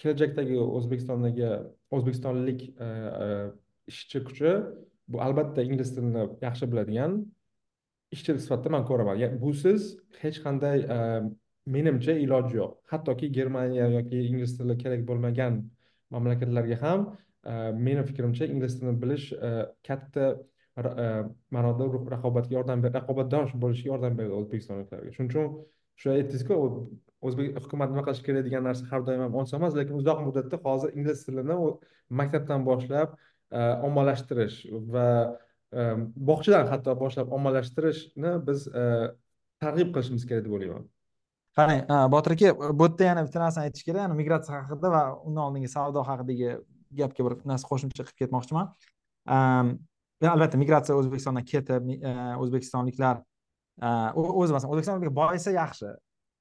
S1: kelajakdagi o'zbekistondagi o'zbekistonlik e, e, ishchi kuchi bu albatta ingliz tilini yaxshi biladigan ishchi sifatida man ko'raman. Busiz hech qanday e, menimcha iloji yo'q. Hattoki germaniya yoki ingliz tili kerak bo'lmagan mamlakatlarga ham meni fikrimcha ingliz tilini bilish katta ma'noda raqobatga yordam raqobatdosh bo'lishga yordam beradi o'zbekistonliklarga. Shuning uchun shu aytdingizku o'zbek hukumat nima qilishi kerak degan narsa har doim ham oson emas lekin uzoq muddatda hozir ingliz tilini maktabdan boshlab e, ommalashtirish va e, bog'chadan hatto boshlab ommalashtirishni biz e, targ'ib qilishimiz kerak deb o'ylayman.
S2: Qarang botir aka bu yerda yana bitta narsani aytish kerak yani migratsiya haqida va undan oldingi savdo haqidagi gapga bir narsa qo'shimcha qilib ketmoqchiman. Albatta migratsiya o'zbekistondan ketib o'zbekistonliklar o'zi masalan o'zbekiston boyisa yaxshi.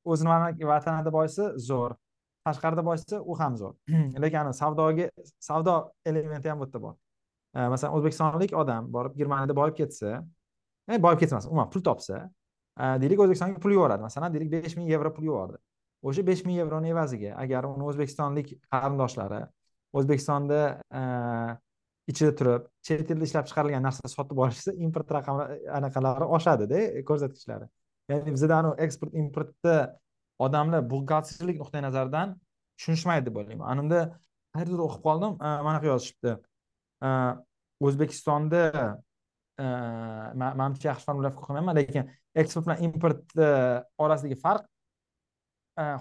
S2: O'zini vatanida boyisa zo'r tashqarida boyisa u ham zo'r. Lekin savdoga savdo elementi ham bu yerda bor masalan o'zbekistonlik odam borib germaniyada boyib ketsa e, boyib ketsa emas umuman pul topsa deylik o'zbekistonga pul yuboradi. Masalan deylik besh ming yevro pul yubordi. O'sha besh ming yevroni evaziga agar uni o'zbekistonlik qarindoshlari o'zbekistonda ichida turib chet elda ishlab chiqarilgan narsa sotib olishsa import raqami anaqalari oshadida ko'rsatkichlari ya'ni bizada eksport importda odamlar buxgalterlik nuqtai nazaridan tushunishmaydi deb o'ylayman ana unda qayerdadir o'qib qoldim mana yoq yozishibdi. O'zbekistonda manimcha yaxshi formulировка qilmayman lekin eksport bilan import orasidagi farq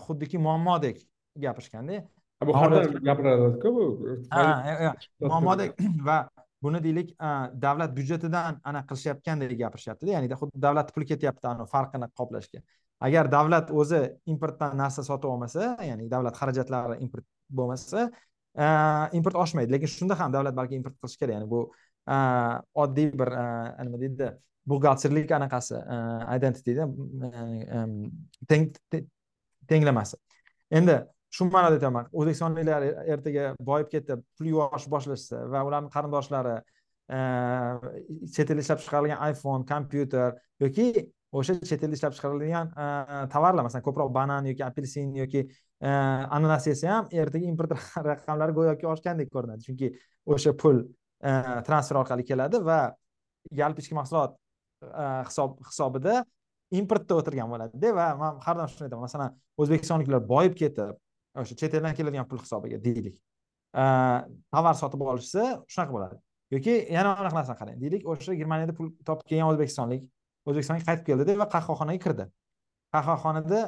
S2: xuddiki muammodek gapirishganda.
S1: Bu har doim gapiriladiku bu
S2: muammoda va buni deylik davlat byudjetidan ana qilishayotgandek gapirishyaptida ya'ni xuddi davlat puli ketyapti ani farqini qoplashga. Agar davlat o'zi importdan narsa sotib olmasa ya'ni davlat xarajatlari import bo'lmasa import oshmaydi. Lekin shunda ham davlat balki import qilishi kerak. Ya'ni bu oddiy bir nima deydi buxgalterlik anaqasi identityda tenglamasi. Endi shu ma'noda aytyapman o'zbekistonliklar ertaga boyib ketib pul yuvish boshlashsa va ularni qarindoshlari chet elda ishlab chiqarilgan iphone kompyuter yoki o'sha chet elda ishlab chiqarilgan tovarlar masalan ko'proq banan yoki apelsin yoki ananas yesa ham ertaga import raqamlari go'yoki oshgandek ko'rinadi. Chunki o'sha pul transfer orqali keladi va yalpi ichki mahsulot hisob hisobida importda o'tirgan bo'ladida va man har doim shuni aytaman. Masalan o'zbekistonliklar boyib ketib o'sha chet eldan keladigan pul hisobiga deylik. Tovar sotib olishsa shunaqa bo'ladi. Yoki yana anaqa narsani qarang. Deylik o'sha germaniyada pul topib kelgan o'zbekistonlik o'zbekistonga qaytib keldida va qahvaxonaga kirdi. Qahvaxonada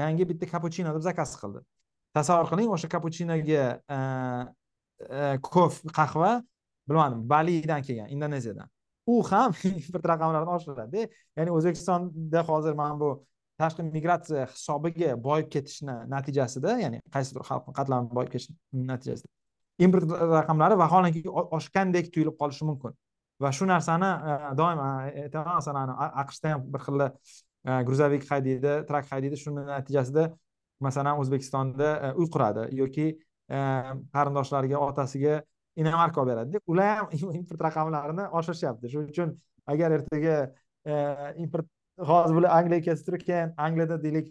S2: menga bitta kapuchino deb zakaz qildi. Tasavvur qiling o'sha kapuchinoga e, e, kof qahva bilmadim balidan kelgan indoneziyadan. U ham import raqamlarini oshiradi. Ya'ni o'zbekistonda hozir mana bu tashqi migratsiya hisobiga boyib ketishni natijasida ya'ni qaysidir xalqni qatlami boyib ketish natijasida import raqamlari vaholanki oshgandek tuyulib qolishi mumkin. Va shu narsani e, doim aytaman masalan aqshda ham bir xil e, gruzovik haydaydi trak haydaydi shuni natijasida masalan o'zbekistonda e, uy quradi yoki qarindoshlariga otasiga inomarka olib beradida ular ham import raqamlarini oshirishyapti shuning uchun agar ertaga import hozir bular angliyaga ketib turib keyin angliyada deylik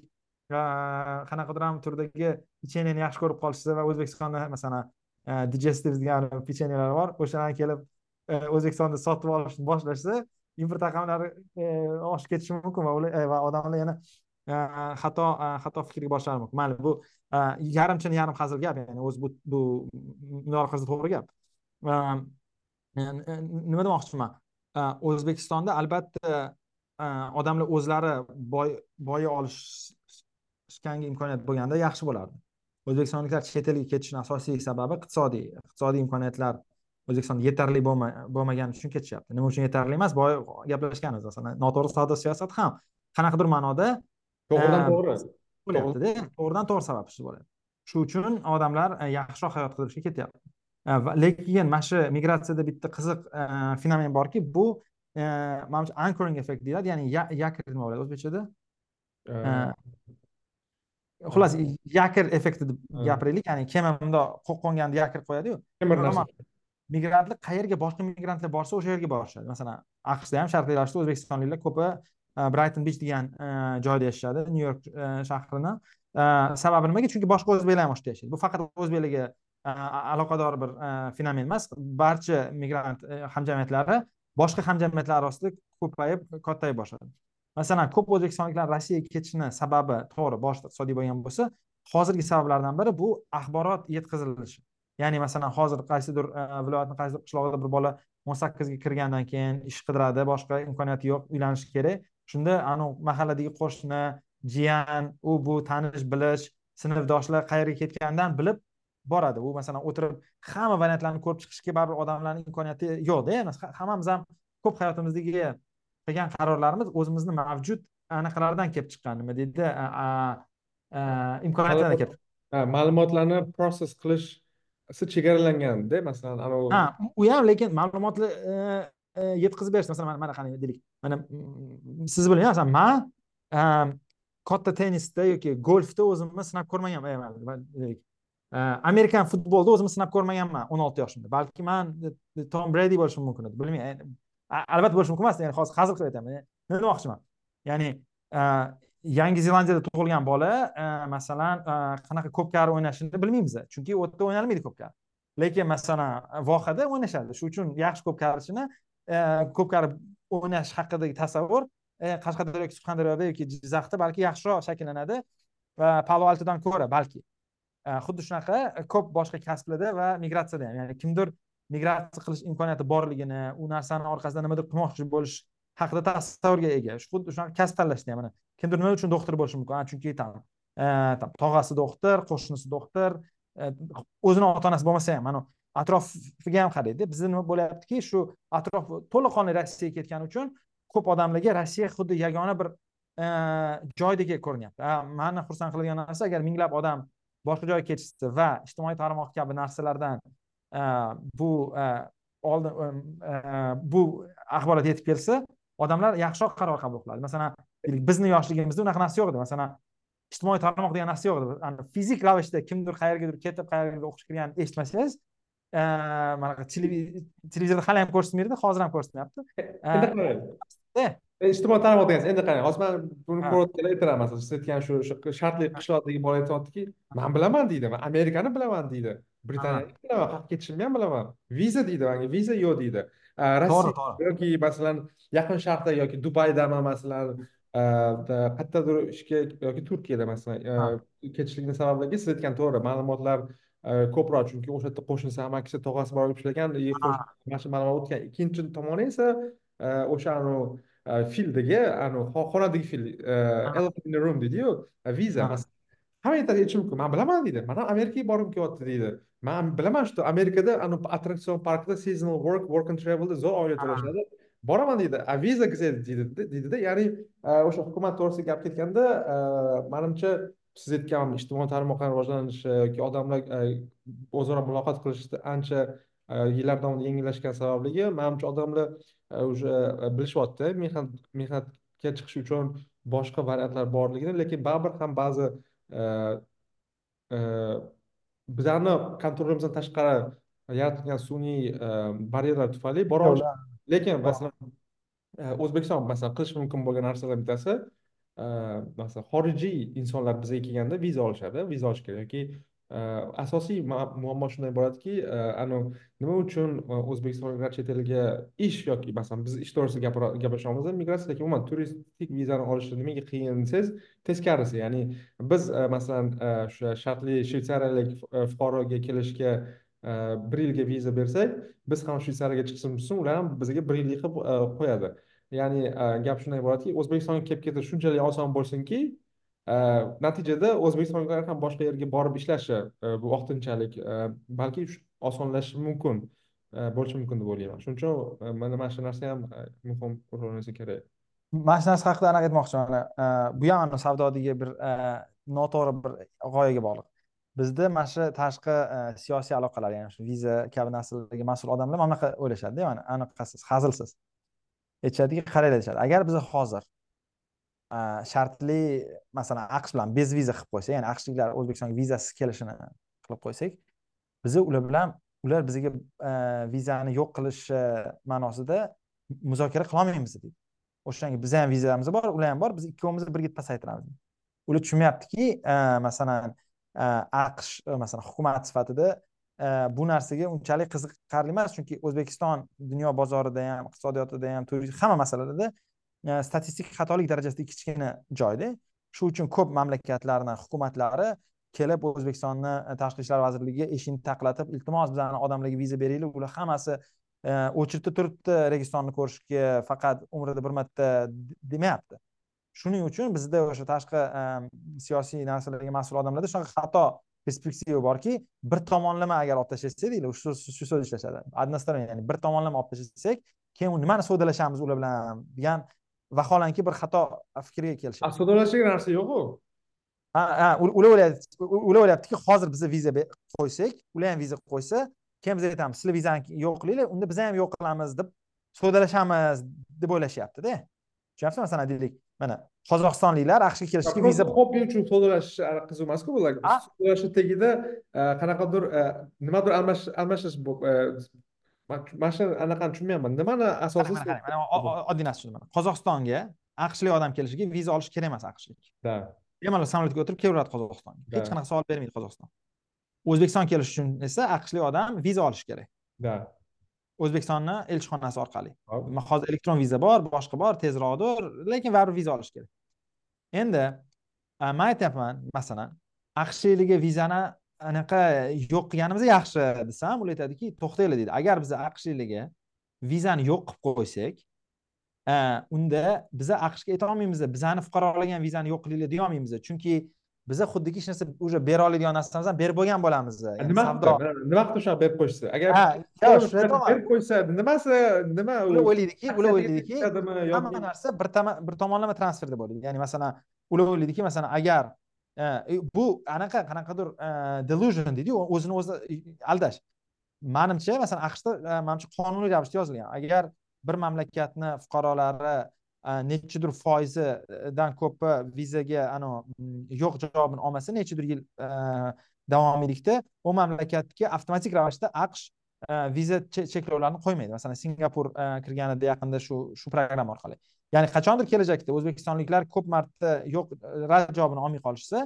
S2: qanaqadir ham turdagi pechenyeni yaxshi ko'rib qolishsa va o'zbekistonda masalan e, digestive degan pechenyelar bor o'shalarni kelib e, o'zbekistonda sotib olishni boshlashsa import raqamlari e, oshib ketishi mumkin va ular va odamlar yana xato xato fikrga borishlari mumkin. Mayli bu yarim chin yarim hazil gap ya'ni o'zi bu bu qilsa to'g'ri gap. Nima demoqchiman? O'zbekistonda albatta odamlar o'zlari boy boya olishganga imkoniyat bo'lganda yaxshi bo'lardi. O'zbekistonliklar chet elga ketishini asosiy sababi iqtisodiy iqtisodiy imkoniyatlar o'zbekistonda yetarli bo'lmagani uchun ketishyapti. Nima uchun yetarli emas? Boya gaplashganmiz masalan noto'g'ri savdo siyosati ham qanaqadir ma'noda
S1: to'g'ridan to'g'ri.
S2: to'g'ridan to'g'ri sababsiz bo'ladi shu uchun odamlar yaxshiroq hayot qurishga ketyapti. Lekin mana shu migratsiyada bitta qiziq fenomen borki bu manimcha anchoring effekt deyiladi. Ya'ni yakr nima bo'ladi o'zbekchada xullas yakr effekti deb gapiraylik. Ya'ni kema bundoq qo'nganda yakr qo'yadiyu. Migrantlar qayerga boshqa migrantlar borsa o'sha yerga borishadi. Masalan aqshda ham sharqiy rashida o'zbekistonliklar ko'pi brayton bich degan joyda yashashadi nyu york shahrini sababi nimaga? Chunki boshqa o'zbeklar ham o'sha yerda yashaydi. Bu faqat o'zbeklarga aloqador bir fenomen emas. Barcha migrant hamjamiyatlari boshqa hamjamiyatlar orasida ko'payib kattayib boshladi. Masalan ko'p o'zbekistonliklar rossiyaga ketishini sababi to'g'ri boshida iqtisodiy bo'lgan bo'lsa hozirgi sabablardan biri bu axborot yetkazilishi. Ya'ni masalan hozir qaysidir e, viloyatni qaysidir qishlog'ida bir bola o'n sakkizga kirgandan keyin ish qidiradi boshqa imkoniyati yo'q uylanishi kerak. Shunda anavi mahalladagi qo'shni jiyan u bu tanish bilish sinfdoshlar qayerga ketganidan bilib boradi. U masalan o'tirib hamma variantlarni ko'rib chiqishga baribir odamlarni imkoniyati yo'qda hammamiz ham ko'p hayotimizdagi qilgan qarorlarimiz o'zimizni mavjud anaqalardan kelib chiqqan nima deydi imkoniyatlardan kelib
S1: ma'lumotlarni process qilish chegaralanganda masalan anavi
S2: ha u ham lekin ma'lumotni e, e, yetkazib berish masalan mana qani deylik. Mana siz bilan masalan man katta tennisda yoki golfda o'zimni sinab ko'rmaganman amerikan futbolida o'zimni sinab ko'rmaganman o'n olti yoshimda. Balki man э, tom bredi bo'lishim mumkin edi bilmayman. Albatta bo'lishi mumkin emas ya'ni hozir hazil qilib aytaman nima demoqchiman? Ya'ni e, yangi zelandiyada tug'ilgan bola e, masalan e, qanaqa ko'pkari o'ynashini bilmaymiz chunki u yerda o'ynalmaydi ko'pkari. Lekin masalan vohada o'ynashadi. Shu uchun yaxshi ko'pkarichini ko'pkari o'ynash haqidagi tasavvur qashqadaryo yoki surxondaryoda yoki jizzaxda balki yaxshiroq shakllanadi. Va palo altodan ko'ra balki. Xuddi shunaqa ko'p boshqa kasblarda va migratsiyada ham ya'ni kimdir migratsiya qilish imkoniyati borligini u narsani orqasidan nimadir qilmoqchi bo'lish haqida tasavvurga ega. Xuddi shunaqa kasb tanlashda ham mana kimdir nima uchun doktor bo'lishi mumkin chunki tam tog'asi doktor qo'shnisi doktor o'zini ota onasi bo'lmasa ham. Mana atrofiga ham qaraydi bizda nima bo'lyaptiki shu atrof to'laqonli rossiyaga ketgani uchun ko'p odamlarga rossiya xuddi yagona bir э, joydek ko'rinyapti. Mani xursand qiladigan narsa agar minglab odam boshqa joyga ketishsa va ijtimoiy tarmoq kabi narsalardan bu oldin bu axborot yetib kelsa odamlar yaxshiroq qaror qabul qiladi. Masalan bizni yoshligimizda unaqa narsa yo'q edi. Masalan ijtimoiy tarmoq degan narsa yo'q edi. Fizik ravishda kimdir qayergadir ketib qayergadir o'qishga kirganini eshitmasangiz manaqa televizorda hali ham ko'rsatmaydi hozir ham ko'rsatmayapti
S1: ijtimoiy tarmoq degansiz endi qarang hozir man buni ko'rayotganlar aytiraman siz aytgan shu shartli qishloqdagi bola aytyaptiki man bilaman deydi man amerikani bilaman deydi britaniyani bilaman qayerga ketishimni ham bilaman viza deydi manga viza yo'q deydi. Rossiya yoki masalan yaqin sharqda yoki dubaydami masalan qayerdadir ishga yoki turkiyada masalan ketishlikni sababligi siz aytgan to'g'ri. Ma'lumotlar ko'proq chunki o'sha yerda qo'shnisi amakisi tog'asi borib ishlagan shu ma'lumot o'tgan ikkinchi tomoni esa o'sha fildagi xonadagi fil elephant in the room deydiyu viza hamma aytadi aytishi mumkin man bilaman deydi man ham amerikaga borgim kelyapti deydi man bilaman что amerikada attraksion parkida seasonal work work and travelda zo'r oylik to'lashadi boraman deydi a viza deydi deydida ya'ni o'sha hukumat to'g'risida gap ketganda manimcha siz aytgan ijtimoiy tarmoqlar rivojlanishi yoki odamlar o'zaro muloqot qilishda ancha yillar davomida yengillashgani sababligi manimcha odamlar уже bilishyapti mehnat mehnatga chiqish uchun boshqa variantlar borligini lekin baribir ham ba'zi bizani kontrolimizdan tashqari yaratilgan sun'iy baryerlar tufayli bora lekin masalan o'zbekiston masalan qilishi mumkin bo'lgan narsalardan bittasi masalan xorijiy insonlar bizga kelganda viza olishadi. Viza olish kerak yoki Э, asosiy muammo shundan iboratki e, anavi nima uchun e, o'zbekistonliklar chet elga ish yoki masalan biz ish to'g'risida gaplashamiz e, migratsiya lekin umuman turistik vizani olishi nimaga qiyin desangiz teskarisi ya'ni biz masalan o'sha shartli shvetsariyalik fuqaroga kelishga bir yilga viza bersak biz ham shvetsariyaga chiqishimiz uchun ular ham bizga bir yillik qilib qo'yadi. Ya'ni gap shundan iboratki o'zbekistonga kelib ketish shunchalik oson bo'lsinki Э, natijada o'zbekistonliklar ham boshqa yerga borib ishlashi e, bu vaqtinchalik e, balki osonlashishi mumkin e, bo'lishi mumkin deb o'ylayman. Shuning uchun mana mana shu narsa ham muhim rol o'ynasa kerak.
S2: Mana shu narsa haqida anaqa aytmoqchiman bu ham savdodagi bir noto'g'ri bir g'oyaga bog'liq. Bizda mana shu tashqi siyosiy aloqalar ya'ni shu viza kabi narsalarga mas'ul odamlar mana bunaqa o'ylashadida mana anaqasiz hazilsiz. Aytishadiki qaranglar deyishadi agar biz hozir shartli masalan aqsh bilan bez viza qilib qo'ysa ya'ni aqshliklar o'zbekistonga vizasiz kelishini qilib qo'ysak biza ular bilan ular bizga vizani yo'q qilish ma'nosida muzokara qilolmaymiz deydi o'shanga bizni ham vizamiz bor ular ham bor biz ikkovimiz birga pasaytiramiz. Ular tushunmayaptiki masalan aqsh masalan hukumat sifatida bu narsaga unchalik qiziqarli emas chunki o'zbekiston dunyo bozorida ham iqtisodiyotida ham turizm hamma masalalarda Э, statistik xatolik darajasida kichkina joyda. Shu uchun ko'p mamlakatlarni hukumatlari kelib o'zbekistonni e, tashqi ishlar vazirligiga eshikni taqlatib iltimos bizani odamlarga viza beringlar. Ular hammasi e, очередda turibdi registonni ko'rishga faqat umrida bir marta demayapti. Shuning uchun bizda o'sha tashqi e, siyosiy narsalarga mas'ul odamlarda shunaqa xato perspektiva borki bir tomonlama agar olib tashlasak deydilar shu shu so'z ishlashadi. Односторонний ya'ni bir tomonlama olib tashlasak keyin nimani savdolashamiz ular bilan degan vaholanki bir xato fikrga kelishadi.
S1: Savdolashadigan narsa yo'qu.
S2: Ha ha ular o'ylayapti ular o'ylayaptiki hozir biza viza qo'ysak ular ham viza qo'ysa keyin biz aytamiz sizlar vizani yo'q qilinglar unda biz ham yo'q qilamiz deb savdolashamiz deb o'ylashyaptida. Tushunyapsizmi? Masalan deylik mana qozog'istonliklar aqshga kelishga viza
S1: hobbi uchun savdolashish qiziq emasku bular savdolashni tagida e, qanaqadir e, nimadir almashish e, mana shu anaqani tushunmayapman. Nimani asosiy
S2: mana oddiy narsa tushunaman qozog'istonga aqshlik odam kelishiga viza olish kerak emas aqshlik.
S1: Да
S2: bemalol samolyotga o'tirib kelaveradi qozog'istonga. Hech qanaqa savol bermaydi qozog'iston. O'zbekiston kelish uchun esa aqshlik odam viza olishi kerak.
S1: Да
S2: o'zbekistonni elchixonasi orqali. Hozir elektron viza bor boshqa bor tezroqdir lekin baribir viza olish kerak. Endi man aytyapman masalan aqshliklarga vizani anaqa yo'q qilganimiz yaxshi. Desam ular aytadiki to'xtanglar deydi. Agar biz aqshliklarga vizani yo'q qilib qo'ysak unda biza aqshga aytolmaymiz bizani fuqarolagan vizani yo'q qilinglar deyolmaymiz chunki biza xuddiki hech narsa уже bera oladigan narsamizni ham berib bo'lgan bo'lamiz
S1: nima nima qilib shunaqa berib qo'yishsa? Agar berib qo'ysa nimasi nima
S2: ular o'ylaydiki ular o'ylaydiki hamma narsa bir tomonlama transferda bo'ladi. Ya'ni masalan ular o'ylaydiki masalan agar bu anaqa qanaqadir delusion deydiyu o'zini o'zi aldash. Manimcha masalan aqshda э, manimcha qonuniy ravishda yozilgan. Agar bir mamlakatni fuqarolari e, nechidir foizidan ko'pi vizaga anavi yo'q javobini olmasa nechidir yil e, davomiylikda u mamlakatga avtomatik ravishda aqsh e, viza cheklovlarini qo'ymaydi. Masalan singapur kirganida yaqinda shu shu programma orqali. Ya'ni qachondir kelajakda o'zbekistonliklar ko'p marta yo'q e, rad javobini olmay qolishsa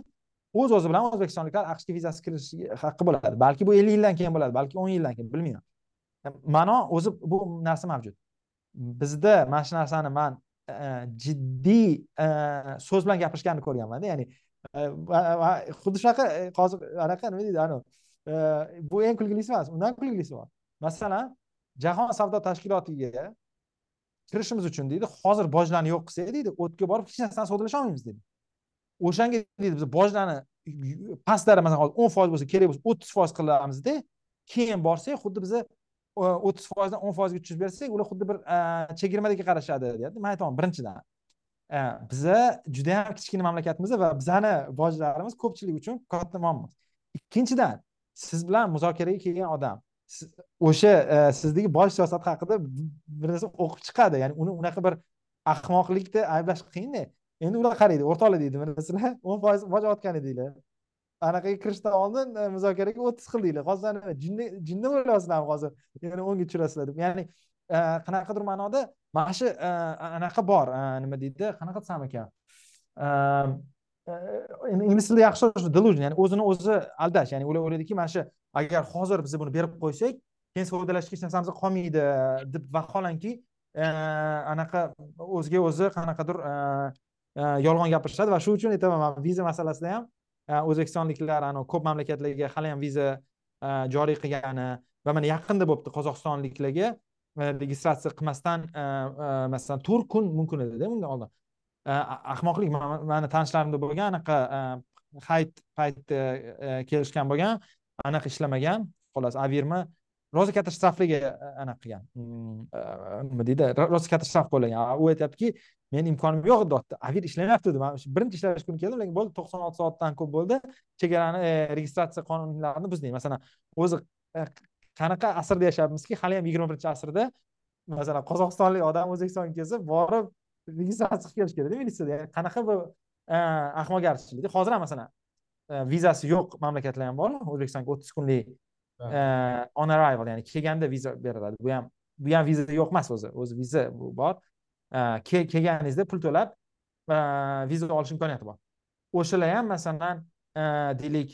S2: o'z o'zi bilan o'zbekistonliklar aqshga vizasiz kirish haqqi bo'ladi. Balki bu ellik yildan keyin bo'ladi balki o'n yildan keyin bilmayman. E, ma'no o'zi bu narsa mavjud. Bizda mana shu narsani man e, jiddiy so'z bilan gapirishganini ko'rganmanda ya'ni xuddi shunaqa hozir anaqa nima deydi anavi bu eng kulgilisi emas undan kulgilisi bor. Masalan jahon savdo tashkilotiga kirishimiz uchun deydi hozir bojlarni yo'q qilsak deydi o'tga borib hech narsani savdolasha olmaymiz deydi o'shanga deydi biz bojlarni pastlari masalan hozir o'n foiz bo'lsa kerak bo'lsa o'ttiz foiz qilamizda keyin borsak xuddi biza e, o'ttiz foizdan o'n foizga tushirib bersak ular xuddi bir e, chegirmadagi qarashadi deyapti. Man aytaman birinchidan e, biza judayam kichkina mamlakatmiz va bizani bojlarimiz ko'pchilik uchun katta muammo. Ikkinchidan siz bilan muzokaraga kelgan odam o'sha e, sizdagi bosh siyosat haqida bir narsa o'qib chiqadi. Ya'ni uni unaqa bir ahmoqlikda ayblash qiyinda endi ular qaraydi o'rtoqlar deydi mana sizlar o'n foiz boj otgan edinglar. Anaqaga kirishdan oldin e, muzokaraga o'ttiz qildinglar hozir jinni jinni bo'lyapsizlarmi hozir. Yana o'nga tushirasizlar deb. Ya'ni e, qanaqadir ma'noda mana shu anaqa bor nima deydi qanaqa desam ekan? Ingliz tilida yaxshi delusion. Ya'ni o'zini o'zi aldash. Ya'ni ular o'ylaydiki mana shu agar hozir biz buni berib qo'ysak keyin savdolashga hech narsamiz qolmaydi deb vaholanki e, anaqa o'ziga o'zi qanaqadir e, e, yolg'on gapirishadi. Va shu uchun aytaman man viza masalasida ham o'zbekistonliklar anavi ko'p mamlakatlarga hali ham viza joriy qilgani va mana yaqinda bo'libdi qozog'istonliklarga registratsiya qilmasdan masalan to'rt kun mumkin edida undan oldin. Ahmoqlik mani tanishlarimda bo'lgan anaqa hayit paytda kelishgan bo'lgan. Anaqa ishlamagan. Xolos averma rosa katta shtrafliga e, anaqa qilgan. Mm, e, nima deydi? Rosa katta shtraf qo'llagan u aytyaptiki meni imkonim yo'q edi otda avir ishlamayapti dedi man birinchi ishlash kuni keldim lekin bo'ldi to'qson olti soatdan ko'p bo'ldi. Chegarani e, registratsiya qonunlarini buzding masalan o'zi qanaqa asrda yashayapmizki hali ham yigirma birinchi asrda masalan qozog'istonlik odam o'zbekistonga kelsa borib registratsiya qilib kelish kerakda militsiyada. Ya'ni qanaqa bu ahmoqgarchilik. Hozir ham masalan vizasi yo'q mamlakatlar ham bor o'zbekistonga o'ttiz kunlik on arrival ya'ni kelganda viza beriladi. Bu ham bu ham viza yo'q emas o'zi. O'zi viza bu bor. Kelganingizda pul to'lab viza olish imkoniyati bor. O'shalar ham masalan deylik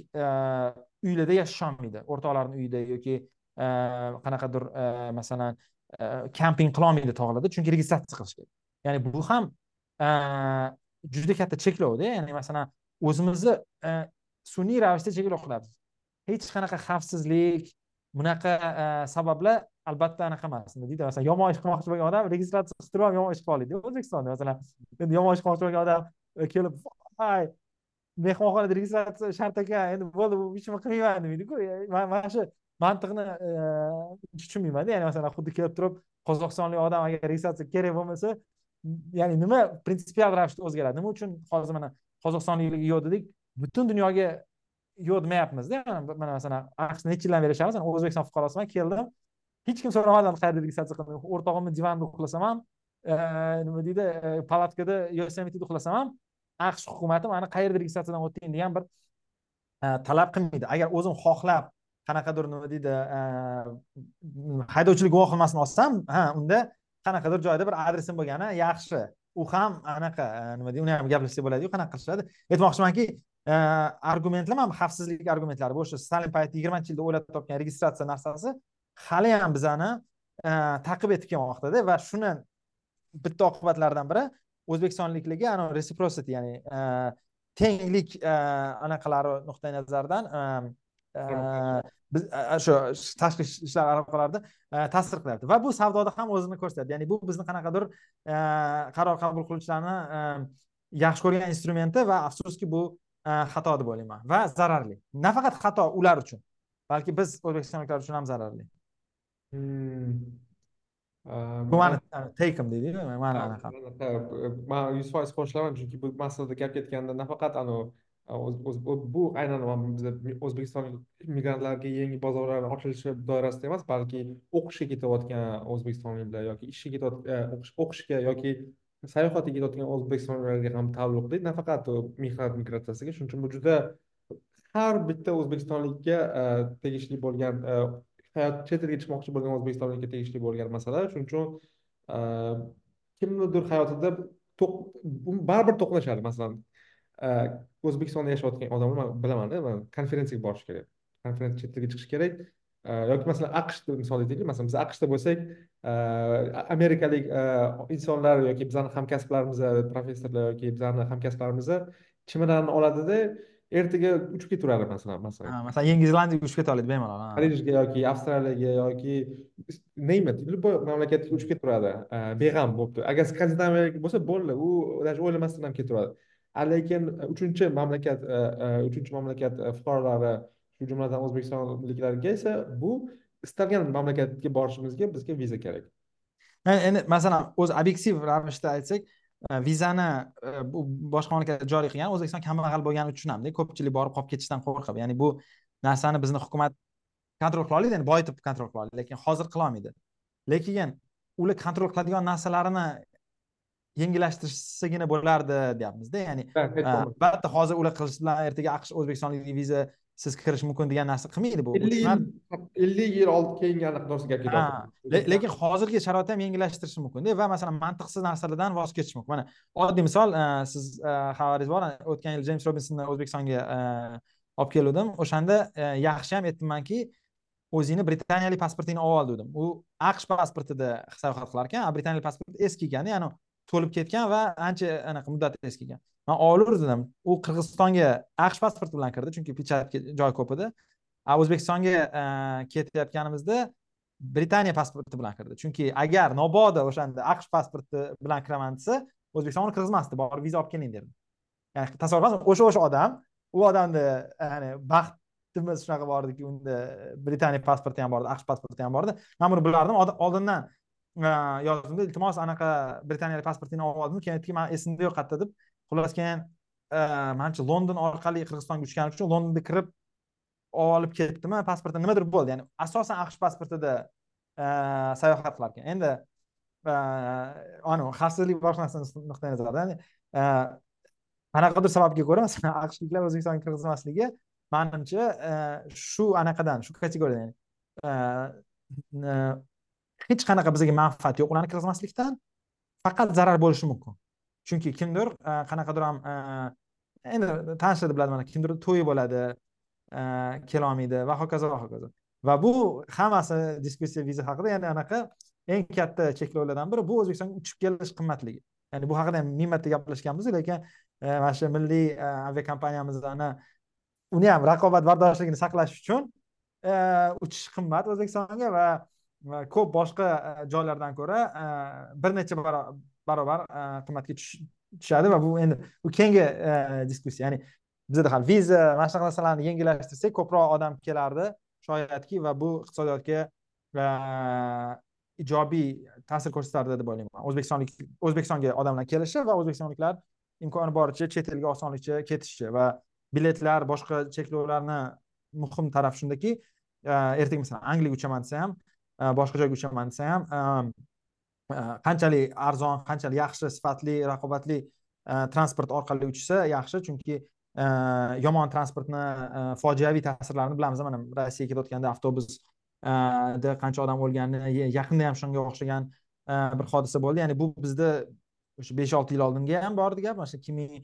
S2: uylarda yashasholmaydi o'rtoqlarni uyida yoki qanaqadir masalan kamping qilolmaydi tog'larda chunki registratsiya qilish kerak. Ya'ni bu ham juda katta cheklovda. Ya'ni masalan o'zimizni sun'iy ravishda cheklov qilamiz hech qanaqa xavfsizlik bunaqa e, sabablar albatta anaqa emas. Nima deydi masalan yomon ish qilmoqchi bo'lgan odam registratsiya qilib ham yomon ish qila oladi. O'zbekistonda masalan endi yomon ish qilmoqchi bo'lgan odam e, kelib voy mehmonxonada registratsiya shart ekan endi bo'ldi bu hech nima qilmayman? demaydiku e, mana shu mantiqni tushunmaymanda. Ya'ni masalan xuddi kelib turib qozog'istonlik odam agar registratsiya kerak bo'lmasa ya'ni nima prinsipial ravishda o'zgaradi? Nima uchun hozir mana qozog'istonliklarga yo'q dedik butun dunyoga yo'q demayapmizda mana masalan aqshda necha yildan beri ishlayapmiz o'zbekiston fuqarosiman keldim. Hech kim so'ramadan qayerda registratsiya qildim o'rtog'imni divanida uxlasam ham nima deydi palatkada yosemitida uxlasam ham aqsh hukumati mani qayerda registratsiyadan o'tding degan bir talab qilmaydi. Agar o'zim xohlab qanaqadir nima deydi haydovchilik guvohnomasini olsam ha unda qanaqadir joyda bir adresim bo'lgani yaxshi. U ham anaqa nima deydi uni ham gaplashsak bo'ladiyu qanaqa qilishadi? Aytmoqchimanki argumentlar mana xavfsizlik argumentlari o'sha stalin payti yigirmanchi yilda o'ylab topgan registratsiya narsasi hali ham bizani taqib etib kelmoqdada va shuni bitta oqibatlaridan biri o'zbekistonliklarga anavi reciprocity ya'ni tenglik anaqalari nuqtai nazaridan biz shu tashqi ishlar aloqalarida ta'sir qilyapti va bu savdoda ham o'zini ko'rsatadi ya'ni bu bizni qanaqadir qaror qabul qiluvchilarni yaxshi ko'rgan instrumenti va afsuski bu xato deb o'ylayman va zararli. Nafaqat xato ular uchun balki biz o'zbekistonliklar uchun ham zararli. Bu mani teykim deydiyu mani anaqa.
S1: man yuz foiz qo'shilaman chunki bu masalada gap ketganda nafaqat anavi bu aynan biza o'zbekistonlik migrantlarga yangi bozorlar ochilishi doirasida emas balki o'qishga ketayotgan o'zbekistonliklar yoki ishga ketayotgan o'qishga yoki sayohatga ketayotgan o'zbekistonliklarga ham taalluqli. Nafaqat mehnat migratsiyasiga shuning uchun bu juda har bitta o'zbekistonlikka e, tegishli bo'lgan e, hayot chet elga chiqmoqchi bo'lgan o'zbekistonlikka tegishli bo'lgan masala. Shuning uchun e, kimnidir hayotida baribir to'qnashadi. Masalan o'zbekistonda yashayotgan odamlar man bilaman konferensiyaga borish kerak. Konferensiya chet elga chiqish kerak. Yoki masalan aqshni misol aytaylik masalan biz aqshda bo'lsak amerikalik insonlar yoki bizani hamkasblarimiz professorlar yoki bizani hamkasblarimiz chemodanni oladida ertaga uchib ketaveradi masalan masalan
S2: masalan yangi zelandiyaga uchib keta oladi bemalol
S1: parijga yoki avstraliyaga yoki neymat любой mamlakatga uchib ketaveradi beg'am bo'libdi agar skandinaviyaga bo'lsa bo'ldi u даже o'ylamasdan ham ketaveradi lekin uchinchi mamlakat uchinchi mamlakat fuqarolari shu jumladan o'zbekistonliklarga esa bu istalgan mamlakatga borishimizga bizga viza kerak.
S2: Endi masalan o'zi obyektiv ravishda aytsak vizani bu boshqa mamlakatda joriy qilgan o'zbekiston kambag'al bo'lganini tushunamizda ko'pchilik borib qolib ketishdan qo'rqib ya'ni bu narsani bizni hukumat kontrol qila oladi ya'ni boyitib kontrol qila oladi lekin hozir qilolmaydi lekin ular kontrol qiladigan narsalarini yengillashtirishsagina bo'lardi deyapmizda ya'ni albatta hozir ular qilish bilan ertaga aqsh o'zbekistonlik viza siz kirish mumkin degan narsa qilmaydi bu
S1: ellik yil ellik yil old keyingi gap ketyapti
S2: lekin hozirgi sharoitda ham yengillashtirishi mumkinda va masalan mantiqsiz narsalardan voz kechish mumkin. Mana oddiy misol e, siz e, xabaringiz bor o'tgan yil jeyms robinsonni o'zbekistonga e, olib keluvdim. O'shanda yaxshi ham aytdimmanki o'zingni britaniyalik pasportingni olib ol dedim. U aqsh pasportida sayohat qilar ekan a britaniyalik pasport eski ekan ya'ni to'lib ketgan va ancha anaqa muddati eski ekan man olaverdim u qirg'izistonga aqsh pasporti bilan kirdi chunki pechatga joy ko'p edi a o'zbekistonga e, ketayotganimizda britaniya pasporti bilan kirdi. Chunki agar mabodo o'shanda aqsh pasporti bilan kiraman desa o'zbekiston uni kirgizmasdi borib viza olib keling derdi ya'ni tasavvur qilasiz o'sha o'sha odam. U odamni ya'ni baxtimiz shunaqa bor ediki unda britaniya pasporti ham bor edi aqsh pasporti ham bor edi man buni bilardim. Oldindan e, yozdim iltimos anaqa britaniyalik pasportingni olib oldim. Keyin aytdiki man esimda yo'q qayerda deb xullas keyin e, manimcha london orqali qirg'izistonga uchganim uchun londonga kirib olib ketdimi pasportda nimadir bo'ldi. Ya'ni asosan aqsh pasportida e, sayohat qilar ekan endi e, anavi xavfsizlik boshqa narsa nuqtai nazaridan qanaqadir sababga ko'ra masalan aqshliklar o'zbekistonga kirgizmasligi manimcha shu anaqadan shu kategoriyadan hech qanaqa bizga manfaat yo'q ularni kirgizmaslikdan faqat zarar bo'lishi mumkin. Chunki kimdir e, qanaqadir ham e, endi tanishlar biladi mana kimdir to'yi bo'ladi e, kelolmaydi va hokazo va hokazo. Va bu hammasi diskussiya viza haqida ya'ni anaqa eng katta cheklovlardan biri bu o'zbekistonga uchib kelish qimmatligi. Ya'ni bu haqida ham ming marta gaplashganmiz lekin mana shu milliy aviakompaniyamizni uni ham raqobatbardoshligini saqlash uchun uchish qimmat o'zbekistonga va ko'p boshqa joylardan ko'ra bir necha barobar qimmatga tushadi va bu endi bu keyingi diskussiya ya'ni bizada ham viza mana shunaqa narsalarni yengillashtirsak ko'proq odam kelardi shoyatki va bu iqtisodiyotga ijobiy ta'sir ko'rsatardi deb o'ylayman o'zbekistonlik o'zbekistonga odamlar kelishi va o'zbekistonliklar imkoni boricha chet elga osonlikcha ketishi va biletlar boshqa cheklovlarni muhim taraf shundaki ertaga masalan angliyaga uchaman desa ham boshqa joyga uchaman desa ham Э, qanchalik arzon qanchalik yaxshi sifatli raqobatli e, transport orqali uchsa yaxshi. Chunki e, yomon transportni e, fojiaviy ta'sirlarini bilamiz mana rossiyaga ketayotganda avtobusda qancha odam o'lgani yaqinda ham shunga o'xshagan bir hodisa bo'ldi. Ya'ni bu bizda o'sha besh olti yil oldinga ham bor edi gap. Mana shu ikki ming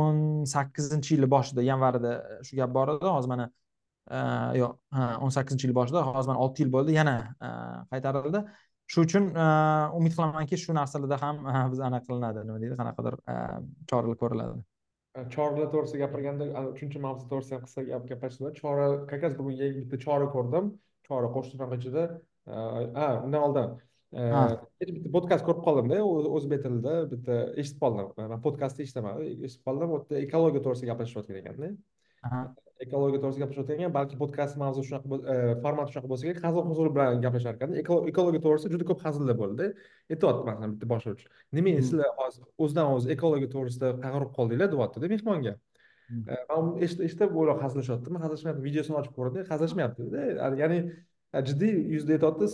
S2: o'n sakkizinchi yilni boshida yanvarida shu gap bor edi. Hozir mana yo'q o'n sakkizinchi yil boshida hozir mana olti yil bo'ldi. Yana qaytarildi. Shu uchun umid qilamanki shu narsalarda ham biz anaqa qilinadi. Nima deydi qanaqadir choralar ko'riladi.
S1: Choralar to'g'risida gapirganda uchinchi mavzu to'g'risida ham qisqa gap gaplashdilar chora как раз bugun yangi bitta chora ko'rdim. Chora qo'shtirnoq ichida. Ha undan oldin. Bitta podkast ko'rib qoldimda o'zbek tilida bitta eshitib qoldim. Man podkastni eshitaman eshitib qoldim. U yerda ekologiya to'g'risida gaplashishayotgan ekanda ekologiya to'g'risida gapirishayotgan balki podkast mavzu shunaqa e, formati shunaqa bo'lsa kerak. Hazil huzul bilan gaplashar ekanda ekologiya to'g'risida juda ko'p hazillar bo'ldi aytyapti masalan bitta boshlovchi nima hmm. sizlar hozir? O'zidan o'zi ekologiya to'g'risida qag'irib qoldinglar deyaptida mehmonga. Hmm. e, man eshitib o'ylab hazillashyapti man hazillashmayapti videosini ochib ko'rdim hazillashmayaptida ya'ni jiddiy yuzda aytyapti.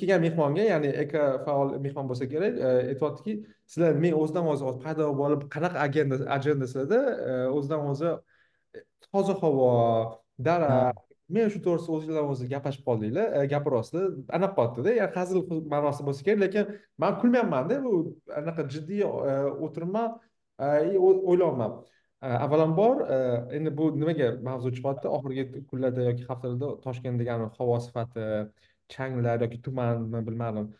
S1: Kelgan mehmonga ya'ni eko faol mehmon bo'lsa kerak e, aytyaptiki sizlar men o'zidan o'zi paydo bo'lib qanaqa agenda ajenda sizlarda o'zidan o'zi toza havo daraxt men shu to'g'risida o'zinglar o'zi gaplashib qoldinglar. E, gapiryapsizlar anaqa qilyaptida ya'ni hazil ma'nosi bo'lsa kerak lekin man kulmayapmanda. Bu anaqa jiddiy e, o'tiribman o'ylayapman. Avvalambor endi bu nimaga mavzu chiqyapti oxirgi kunlarda yoki haftalarda toshkentdagi havo sifati changlar yoki tumanmi bilmadim.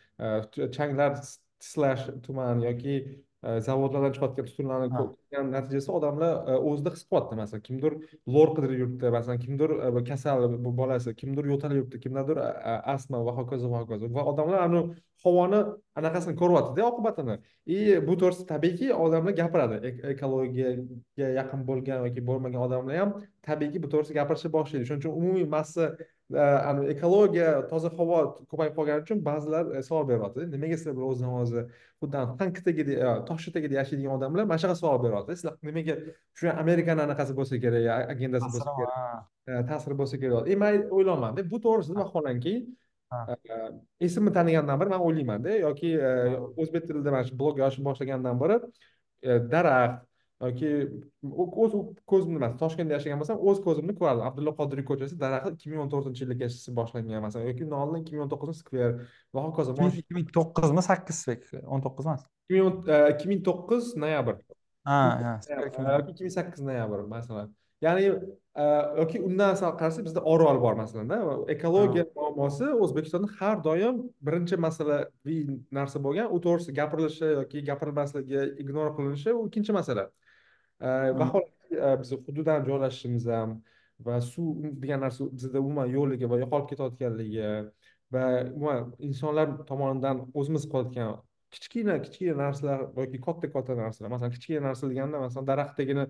S1: Changlar slash tuman yoki zavodlardan chiqayotgan tutunlarni ko'rgan natijasida odamlar o'zida his qilyapti masalan kimdir lor qidirib yuribdi masalan kimdir kasal bolasi kimdir yo'tal yuribdi kimlardir astma va hokazo va hokazo va odamlar anavi havoni anaqasini ko'ryaptida oqibatini и bu to'g'risida tabiiyki odamlar gapiradi ekologiyaga yaqin bo'lgan yoki bo'lmagan odamlar ham tabiiyki bu to'g'risida gapirishni boshlaydi shuning uchun umumiy massa ekologiya toza havo ko'payib qolgani uchun ba'zilar e, savol beryapti. Nimaga sizlar bir o'zidan o'zi xuddi tankdagi toshcha tagida yashaydigan odamlar mana shunaqa savol beryapti. Sizlar nimaga shu amerikani anaqasi bo'lsa kerak agendasi bo'lsa kerak? ta'siri bo'lsa kerak. E man o'ylayapmanda bu to'g'risida vaholanki esimni tanigandan beri man o'ylaymanda yoki e, o'zbek tilida mana shu blog yozishni boshlagandan beri e, daraxt yoki o'z ko'zimni emas toshkentda yashagan bo'lsam o'z ko'zimni ko'rardim. Abdulla qodiriy ko'chasi daraxt ikki ming o'n to'rtinchi yilda yashashni boshlangan masalan yoki undan oldin ikki ming o'n to'qqizinchi skver va hokazo
S2: ikki ming to'qqizmi sakkiz o'n to'qqiz emas
S1: ikki ming to'qqiz noyabr. Ha ikki ming sakkiz noyabr masalan. Ya'ni e, yoki undan sal qarasak bizda orol bor masalanda ekologiya muammosi o'zbekistonda har doim birinchi masalaviy narsa bo'lgan u to'g'risida gapirilishi yoki gapirilmasligi ignor qilinishi u ikkinchi masala vaholanki biz hududan joylashishimiz ham va suv degan narsa bizda umuman yo'qligi va yo'qolib ketayotganligi va umuman insonlar tomonidan o'zimiz qilayotgan kichkina kichkina narsalar yoki katta katta narsalar masalan kichkina narsa deganda masalan daraxt tagini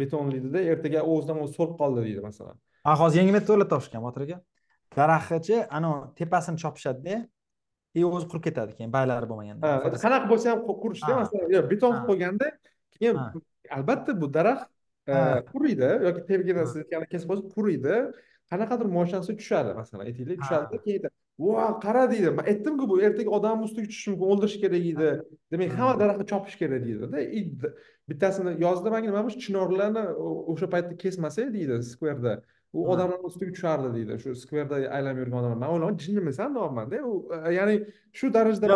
S1: betonlaydida ertaga o'zidan o'zi so'lib qoldi deydi masalan.
S2: Ha hozir yangi metodalar topishgan botir aka daraxtchi anavi tepasini chopishadida и o'zi qurib ketadi keyin baylari bo'lmaganda.
S1: Qanaqa bo'lsa ham qurishda masalan beton qilib qo'yganda keyin albatta bu daraxt quriydi yoki tebigini siz kesib qo'ysangiz quriydi. Qanaqadir moshinasi tushadi masalan aytaylik tushadida keyin vo qara deydi. Man aytdimku bu ertaga odamni ustiga tushishi mumkin o'ldirish kerak edi demak hamma daraxtni chopish kerak deydida bittasini yozdi manga nima chinorlarni o'sha paytda kesmasak deydi skverda u odamlarni ustiga tushardi deydi. Shu skverda aylanib yurgan odamlar. Man o'ylayman jinnimisan deyapmanda u ya'ni shu darajada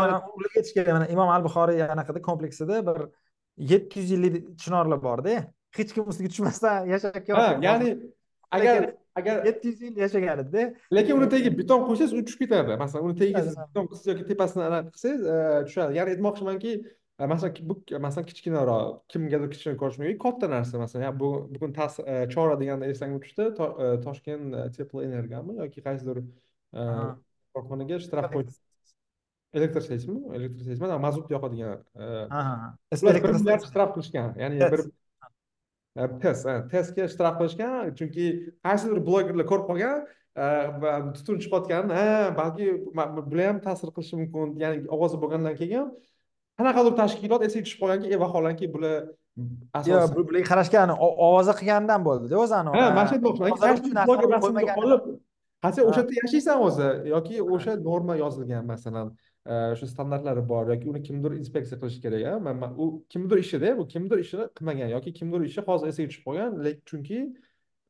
S2: kerak mana imom al buxoriy anaqada kompleksida bir yetti yuz yillik chinorlar borda hech kim ustiga tushmasdan yashab
S1: kelyapti ya'ni agar
S2: agar yetti yuz yil yashagan edida
S1: lekin uni tagiga beton qo'ysangiz u tushib ketadi masalan uni tagiga siz beton qilsangiz yoki tepasini anaqa qilsangiz e, tushadi. Ya'ni aytmoqchimanki e, masalan bu masalan kichkinaroq kimgadir kichkina ko'rishi mumkin katta narsa masalan bu bugun e, chora deganda esimga tushdi toshkent teplоэнергияmi yoki qaysidir korxonaga shtraf qo'ydi elektr sechmi elektr sech emas mazut yoqadigan shtraf qilishgan. Ya'ni bir test testga ishtirok qilishgan. Chunki qaysidir blogerlar ko'rib qolgan tutun chiqayotgan ha balki bular ham ta'sir qilishi mumkin. Ya'ni ovoza bo'lgandan keyin qanaqadir tashkilot esiga tushib qolganki e vaholanki bular
S2: yo'q bularga qarashgan ovoza qilganidan bo'ldida o'zi
S1: ha mana shu aytmoqchiman qolib qancha o'sha yerda yashaysan o'zi yoki o'sha norma yozilgan masalan shu standartlari bor yoki uni kimdir inspeksiya qilishi kerak u kimdir ishida bu kimdir ishini qilmagan yoki kimdir ishi hozir esiga tushib qolgan lekin chunki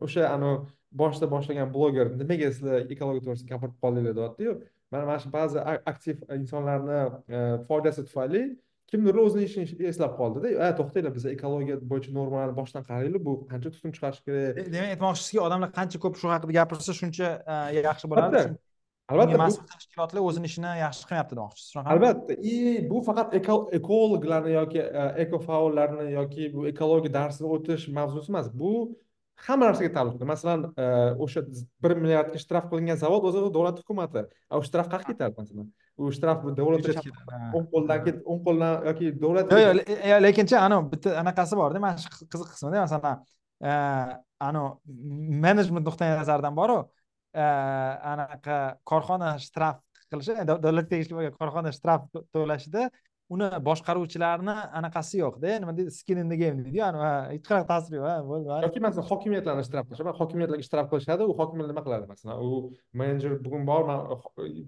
S1: o'sha anavi boshida boshlagan bloger nimaga sizlar ekologiya to'g'risida gapirib qoldinglar deyaptiyu. Mana mana shu ba'zi aktiv insonlarni foydasi tufayli kimdir o'zini ishini eslab qoldida a to'xtanglar biz ekologiya bo'yicha normalarni boshdan qaraylik bu qancha tutun chiqarish kerak?
S2: Demak aytmoqchisizki odamlar qancha ko'p shu haqida gapirsa shuncha yaxshi bo'ladi.
S1: Albatta
S2: mas'ul tashkilotlar o'zini ishini yaxshi qilmayapti demoqchisiz. Shunaqami?
S1: Albatta и bu faqat ekologlarni yoki e, ekofaollarni yoki bu ekologiya darsini o'tish mavzusi emas. Bu hamma narsaga taalluqli. Masalan e, o'sha bir milliardga shtraf qilingan zavod o'zi davlat hukumati. U shtraf qayerga ketadi masalan u shtraf davlat o'ng qo'ldan o'ng qo'ldan yoki davlat
S2: yo'q lekinchi anavi bitta anaqasi borda mana shu qiziq qismida masalan anavi menejment nuqtai nazaridan boru anaqa korxona shtraf qilishi davlatga tegishli bo'lgan korxona shtraf to'lashida uni boshqaruvchilarni anaqasi yo'qda nima deydi skin in the game deydiyu hech qanaqa ta'siri yo'q bo'ldi
S1: yoki masalan hokimiyatlarni shtraf qilish hokimiyatlarga shtraf qilishadi u hokimiyat nima qiladi masalan? U menejer bugun bor man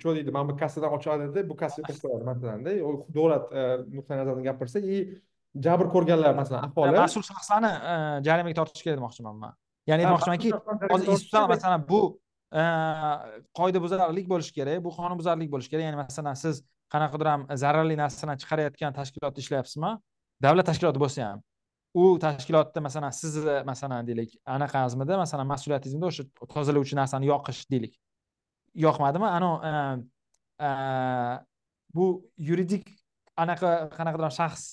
S1: что deydi mana bu kassadan ochadi dedi bu kassaga qo'yadi masalanda davlat e, nuqtai nazaridan gapirsak и jabr ko'rganlar masalan aholi.
S2: mas'ul shaxslarni e, jarimaga tortish kerak demoqchiman man. Ya'ni aytmoqchimanki hozir institutlar masalan bu qoidabuzarlik bo'lishi kerak bu qonunbuzarlik bo'lishi kerak. Ya'ni masalan siz qanaqadir ham zararli narsalarni chiqarayotgan tashkilotda ishlayapsizmi? Davlat tashkiloti bo'lsa ham u tashkilotda masalan sizni masalan deylik anaqangizmida masalan mas'uliyatingizda o'sha tozalovchi narsani yoqish deylik. Yoqmadimi? Anavi bu yuridik anaqa qanaqadir shaxs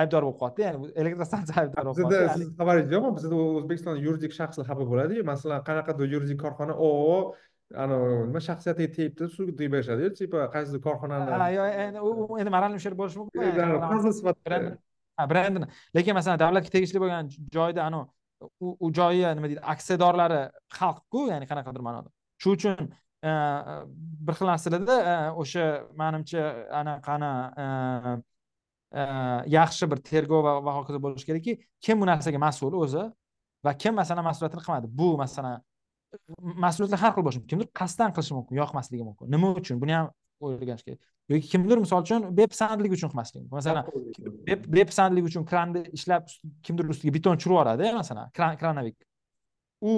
S2: aybdor bo'lib qolyapti ya'ni elektrostansiya aybdor bo'lib
S1: bizada siz xabaringiz yo'qmi? Bizada o'zbekistonda yuridik shaxslar xafa bo'ladiyu masalan qanaqadir yuridik korxona oo anavi nima shaxsiyatiga tegibdi sudga deb berishadiyu типа qaysidir korxonani
S2: ha yo'q endi u endi moralniy ущерб bo'lishi mumkin brendini lekin masalan davlatga tegishli bo'lgan joyda anavi u joyi nima deydi aksiyadorlari xalqku ya'ni qanaqadir ma'noda. Shuning uchun bir xil narsalarda o'sha manimcha anaqani yaxshi bir tergov va hokazo bo'lishi kerakki kim bu narsaga mas'ul o'zi va kim masalan mas'uliyatini qilmadi? Bu masalan mas'uliyatlar har xil bo'lishi mumkin. Kimdir qasddan qilishi mumkin yoqmasligi mumkin. Nima uchun? Buni ham o'ylash kerak. Yoki kimdir misol uchun bepisandlik uchun qilmasligi mumkin. Masalan bepisandlik uchun kranni ishlab kimdir ustiga beton tushirib yuboradi masalan kranovik u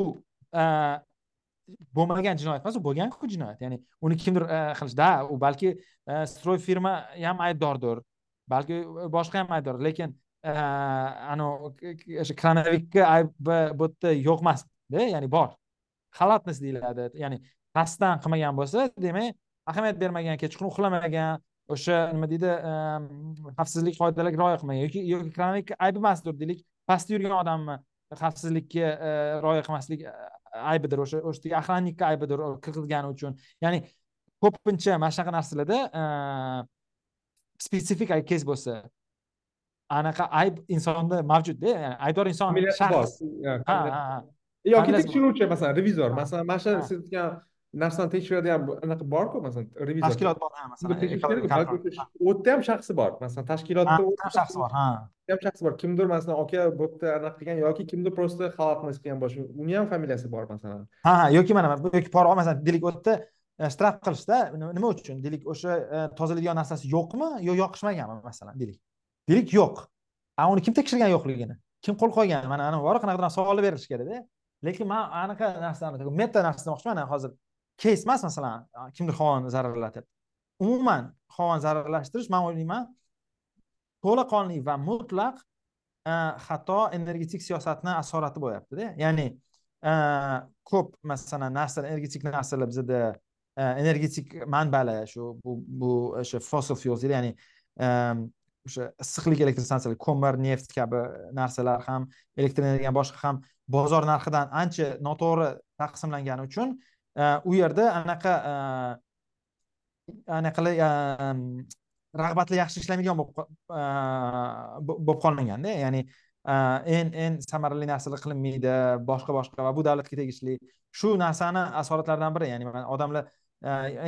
S2: bo'lmagan jinoyat emas u bo'lganku jinoyat. Ya'ni uni kimdir qilish da u balki stroy firma ham aybdordir balki boshqa ham aybdor lekin anavi o'sha kranavikka aybi bu yerda yo'q emasda ya'ni bor халатность deyiladi ya'ni qasddan qilmagan bo'lsa demak ahamiyat bermagan kechqurun uxlamagan o'sha nima deydi xavfsizlik qoidalariga rioya qilmagan yoki yoki kranovik aybi emasdir deylik pastda yurgan odamni xavfsizlikka rioya qilmaslik aybidir o'sha o'sha охранникка aybidir kirgizgani uchun. Ya'ni ko'pincha mana shunaqa narsalarda spesifik kes bo'lsa anaqa ayb insonda mavjudda ya'ni aybdor inson shaxs
S1: yoki tekshiruvchi masalan revizor. Masalan mana shu siz aytgan narsani tekshiradigan anaqa borku masalan revizor?
S2: Tashkilot bor ha masalan
S1: o'tda ham shaxsi bor. Masalan tashkilotda
S2: ham shaxsi bor ha.
S1: ham shaxsi bor. Kimdir masalan aka bu yerda anaqa qilgan yoki kimdir просто xalaqit qilgan bo'lishi uni ham familiyasi bor masalan.
S2: Ha ha yoki mana yoki pora masalan deylik o'tda e, shtraf qilishda nima uchun? Deylik o'sha e, tozalaydigan narsasi yo'qmi yo yoqishmaganmi masalan deylik deylik yo'q. A uni kim tekshirgan yo'qligini? Kim qo'l qo'ygan? Mana ana bor qanaqadir savollar berilishi kerakda lekin man anaqa narsani meta narsani demoqchiman hozir keys emas masalan kimdir havoni zararlatib. Umuman havoni zararlashtirish man o'ylayman to'laqonli va mutlaq xato energetik siyosatni asorati bo'lyaptida. Ya'ni ko'p masalan narsalar energetik narsalar bizada energetik manbalar shu bu bu o'sha fossil fuels ya'ni o'sha issiqlik elektr stansiyalar ko'mir neft kabi narsalar ham elektr energiya boshqa ham bozor narxidan ancha noto'g'ri taqsimlangani uchun e, u yerda anaqa e, anaqa e, rag'batli yaxshi ishlamaydigan bo'lib qolmaganda ya'ni eng eng samarali narsalar qilinmaydi boshqa boshqa va bu davlatga tegishli. Shu narsani asoratlaridan biri ya'ni odamlar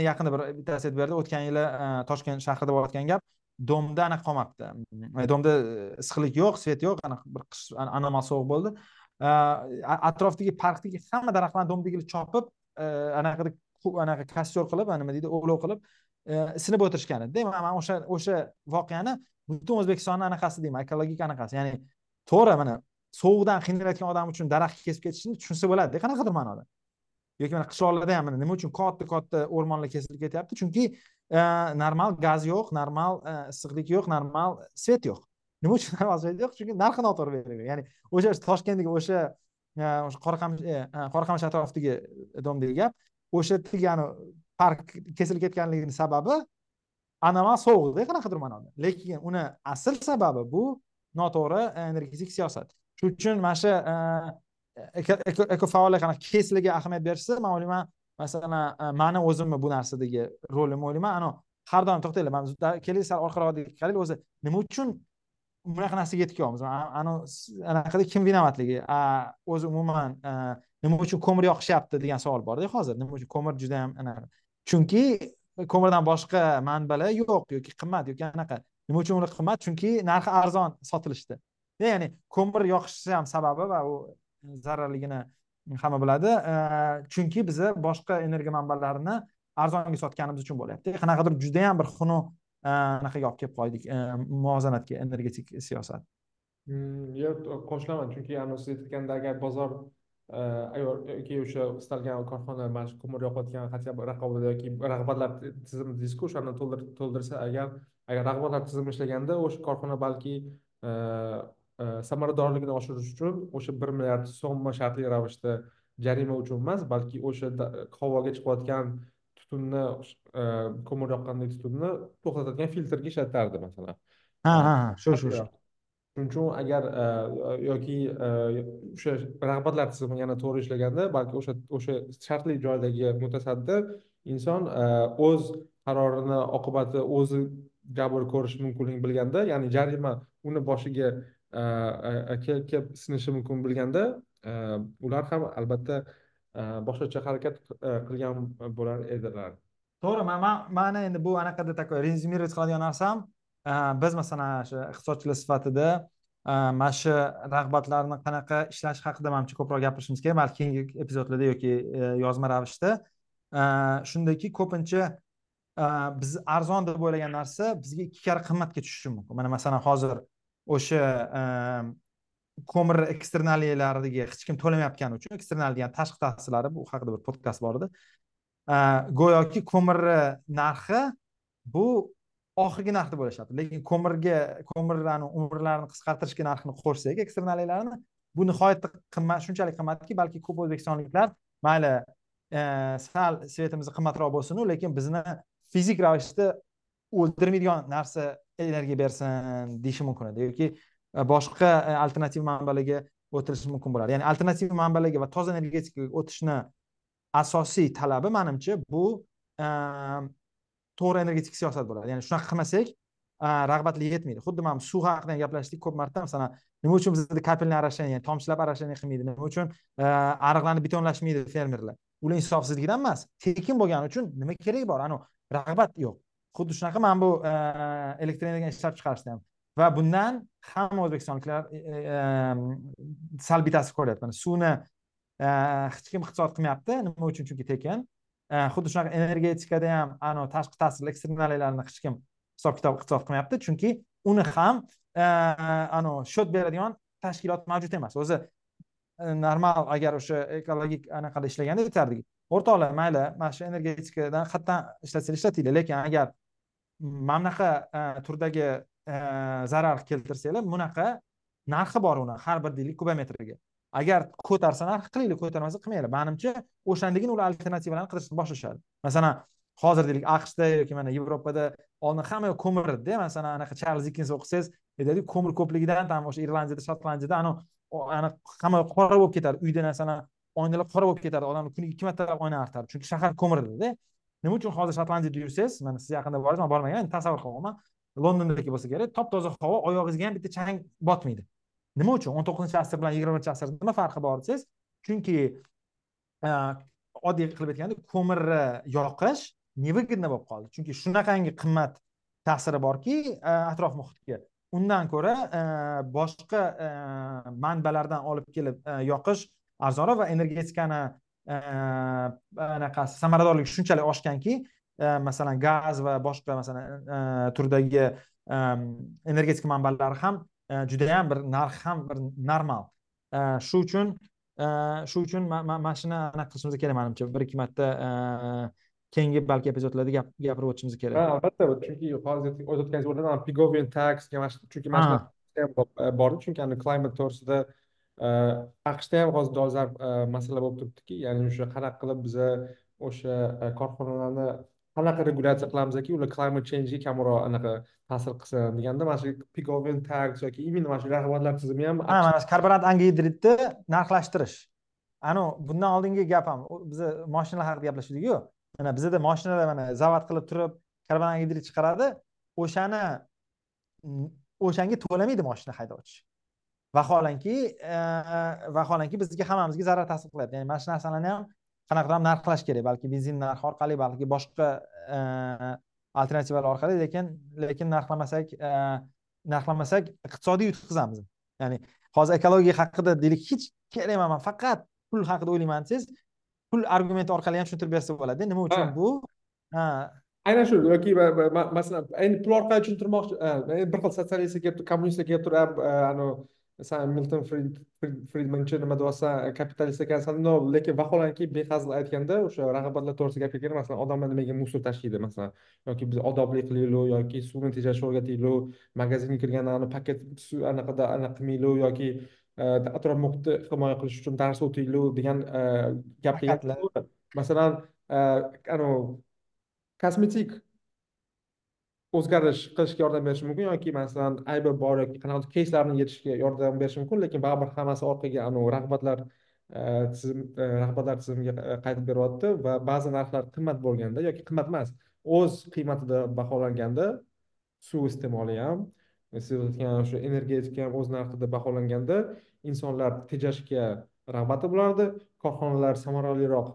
S2: yaqinda bir bittasi aytib berdi o'tgan yili toshkent shahrida bo'layotgan gap domda anaqa qolmabdi. Domda issiqlik yo'q svet yo'q anaqa bir qish anomal sovuq bo'ldi. Э, atrofdagi parkdagi hamma daraxtlarni do'mbigini chopib э, anaqada anaqa kostyor qilib nima deydi ovlov qilib э, isinib o'tirishgan edida man o'sha o'sha voqeani butun o'zbekistonni anaqasi deyman ekologik anaqasi. Ya'ni to'g'ri mana sovuqdan qiynalayotgan odam uchun daraxt kesib ketishni tushunsa bo'ladida qanaqadir ma'noda. Yoki mana qishloqlarda ham nima uchun katta katta o'rmonlar kesilib ketyapti? Chunki e, normal gaz yo'q normal e, issiqlik yo'q normal svet yo'q. Nima uchun normal yo'q chunki narxi noto'g'ri berilgan. Ya'ni o'sha toshkentdagi o'sha e, o'sha qoraqamish e, qoraqamish atrofidagi domdagi gap o'sha ya'ni park kesilib ketganligini sababi anomal sovuqda qanaqadir ma'noda. Lekin uni asl sababi bu noto'g'ri e, energetik siyosat. Shuning uchun mana shu ekofaollik ekofaollar qanaqa kesliga ahamiyat berishsa man o'ylayman masalan mani o'zimni bu narsadagi rolim o'ylayman. Anavi har doim to'xtanglar man keling sal orqaroqga qaraylik o'zi nima uchun bunaqa narsaga yetib kelyapmiz anaqada kim vinovatligi o'zi umuman e, nima uchun ko'mir yoqishyapti degan savol borda hozir. Nima uchun? Ko'mir juda yam chunki ko'mirdan boshqa manbalar yo'q yoki qimmat yoki anaqa. Nima uchun ular qimmat? Chunki narxi arzon sotilishdi. Ya'ni ko'mir yoqishni ham sababi va u zararligini hamma biladi. E, chunki biza boshqa energiya manbalarini arzonga sotganimiz uchun bo'lyapti. Qanaqadir judayam bir xunuk anaqaga olib kelib qo'ydik e, muvozanatga energetik siyosat.
S1: Hmm, yo'q qo'shilaman chunki siz aytganda agar bozor e, yoki o'sha istalgan korxona mana shu ko'mir yoqayotgan хотя бы raqobat yoki rag'batlar tizimi deysizku o'shani to'ldirsa agar agar rag'batlar tizimi ishlaganda o'sha korxona balki e, samaradorligini oshirish uchun o'sha bir milliard so'mma shartli ravishda jarima uchun emas balki o'sha havoga chiqayotgan tutunni ko'mir yoqqandagi tutunni to'xtatadigan filtrga ishlatardi masalan.
S2: Ha ha shu shu shu.
S1: Shuning uchun agar yoki o'sha rag'batlar tizimi yana to'g'ri ishlaganda balki o'sha o'sha shartli joydagi mutasaddi inson o'z qarorini oqibati o'zi jabr ko'rishi mumkinligini bilganda ya'ni jarima uni boshiga kelib sinishi mumkin bilganda ular ham albatta Э, boshqacha harakat e, qilgan bo'lar edilar.
S2: To'g'ri man mani endi bu anaqada такой резюмировать qiladigan narsam э, biz masalan shu iqtisodchilar sifatida э, mana shu rag'batlarni qanaqa ishlash haqida manimcha ko'proq gapirishimiz kerak. Balki keyingi epizodlarda yoki e, yozma ravishda e, shundaki ko'pincha biz arzon deb o'ylagan narsa bizga ikki karra qimmatga tushishi mumkin. Mana masalan hozir o'sha ko'mir eksternaliyalariga hech kim to'lamayotgani uchun eksternal degan tashqi ta'sirlari bu haqida bir podkast bor edi. Go'yoki ko'mirni narxi bu oxirgi narx deb lekin ko'mirga ko'mirlarni umrlarini qisqartirishga narxini qo'shsak eksternaliyalarni bu nihoyatda qimmat shunchalik qimmatki balki ko'p o'zbekistonliklar mayli sal svetimiz qimmatroq bo'lsinu lekin bizni fizik ravishda o'ldirmaydigan narsa energiya bersin deyishi mumkin edi. Yoki boshqa alternativ manbalarga o'tilishi mumkin bo'ladi. Ya'ni alternativ manbalarga va toza energetikaga o'tishni asosiy talabi manimcha bu э, to'g'ri energetik siyosat bo'ladi. Ya'ni shunaqa qilmasak э, rag'batli yetmaydi. Xuddi mana suv haqida gaplashdik ko'p marta masalan nima uchun bizda kapelniy arasheniya tomchilab arasheniya qilmaydi nima uchun e, ariqlarni betonlashmaydi fermerlar? Ular insofsizligidan emas tekin bo'lgani uchun nima keragi bor? Anavi rag'bat yo'q. Xuddi shunaqa mana bu e, elektr energiyani ishlab chiqarishda ham va bundan hamma o'zbekistonliklar e, e, e, salbiy ta'sir ko'ryapti. Mana suvni hech kim iqtisod qilmayapti. Nima uchun? Chunki tekin. Xuddi shunaqa energetikada ham anavi tashqi ta'sir eksternaliyalarni hech kim hisob kitob iqtisod qilmayapti. Chunki uni ham anavi счет beradigan tashkilot mavjud emas. O'zi normal agar o'sha ekologik anaqada ishlaganda aytardik. O'rtoqlar mayli mana shu energetikadan qayerdan ishlatsanglar ishlatinglar. Lekin agar mana bunaqa turdagi Э, zarar keltirsanglar bunaqa narxi bor uni har bir deylik kubometriga. Agar ko'tarsa narx qilinglar ko'tarmasa qilmanglar. Manimcha o'shandagina ular alternativalarni qidirishni boshlashadi. Masalan hozir deylik aqshda yoki mana yevropada oldin hamma yoq ko'mir edida masalan anaqa charlz dikens o'qisangiz e, aytadiku ko'mir ko'pligidan там o'sha irlandiyada shotlandiyada anavi hamma yoq qora bo'lib ketadi uyda masalan oynalar qora bo'lib ketadi odamlar kuniga ikki martalab oyna artardi. Chunki shahar ko'mir edida. Nima uchun hozir shotlandiyada yursangiz mana siz yaqinda borasiz man bormagan tasavvur qilyapman londondagi bo'lsa kerak top toza havo oyog'ingizga ham bitta chang botmaydi. Nima uchun? o'n to'qqizinchi asr bilan yigirmanchi asr nima farqi bor desangiz chunki e, oddiy qilib aytganda ko'mirni yoqish невыгодно bo'lib qoldi. Chunki shunaqangi qimmat ta'siri borki e, atrof muhitga. Undan ko'ra e, boshqa manbalardan olib kelib yoqish arzonroq va energetikani anaqasi samaradorligi shunchalik oshganki masalan gaz va boshqa masalan turdagi energetika manbalari ham judayam bir narxi ham bir normal shu uchun shu uchun mana shuni anaqa qilishimiz kerak manimcha bir ikki marta keyingi balki epizodlarda gapirib o'tishimiz kerak
S1: ha albatta chunki hozir o'tayotganingiz o'rnidan pigovian tax chunki mana shu bordi chunki climate to'g'risida aqshda ham hozir dolzarb masala bo'lib turibdiki ya'ni o'sha qanaqa qilib biza o'sha korxonalarni qanaqa regulyatsiya qilamizki ular climate changega kamroq anaqa ta'sir qilsin deganda mana shu pigovian tax yoki именно mana shu rag'batlar tizimi ham
S2: ha mana shu karbonat angidridni narxlashtirish. Anavi bundan oldingi gap ham biza moshinalar haqida gaplashgandikku mana bizada moshinalar mana zavod qilib turib karbon angidrid chiqaradi. O'shani o'shanga to'lamaydi moshina haydovchi. Vaholanki e, vaholanki bizga hammamizga zarar ta'sir qilyapti. Ya'ni mana shu narsalarni ham qanaqadir ham narxlash kerak balki benzin narxi orqali balki boshqa e, alternativalar orqali lekin lekin narxlamasak e, narxlamasak iqtisodiy yutqazamiz. Ya'ni hozir ekologiya haqida deylik hech kerak emas man faqat pul haqida o'ylayman desangiz pul argumenti orqali ham tushuntirib bersa bo'ladi. Nima uchun bu?
S1: Aynan shu yoki masalan endi pul orqali tushuntirmoqchi bir xil sotsialistlar kelib turib kommunistlar kelib turib anavi san milton fridmanchi nima deyapsan kapitalist ekansan no lekin vaholanki behazil aytganda o'sha rag'batlar to'g'risida gap kelganda masalan odamlar nimaga musor tashlaydi masalan yoki biz odobli qilaylik yoki suvni tejashni o'rgataylik magazinga kirganda paket anaqada anaqa qilmaylik yoki atrof muhitni himoya qilish uchun dars o'taylik degan gap kelgan masalan anavi kosmetik o'zgarish qilishga yordam berishi mumkin yoki masalan aybi bor yoki qanaqadir keyslarni yechishga yordam berishi mumkin lekin baribir hammasi orqaga anavi rag'batlar e, tizim e, rag'batlar tizimiga e, qaytib beryapti va ba'zi narxlar qimmat bo'lganda yoki qimmat emas o'z qiymatida baholanganda suv iste'moli ham siz aytgan o'sha energetika ham o'z narxida baholanganda insonlar tejashga rag'bati bo'lardi. Korxonalar samaraliroq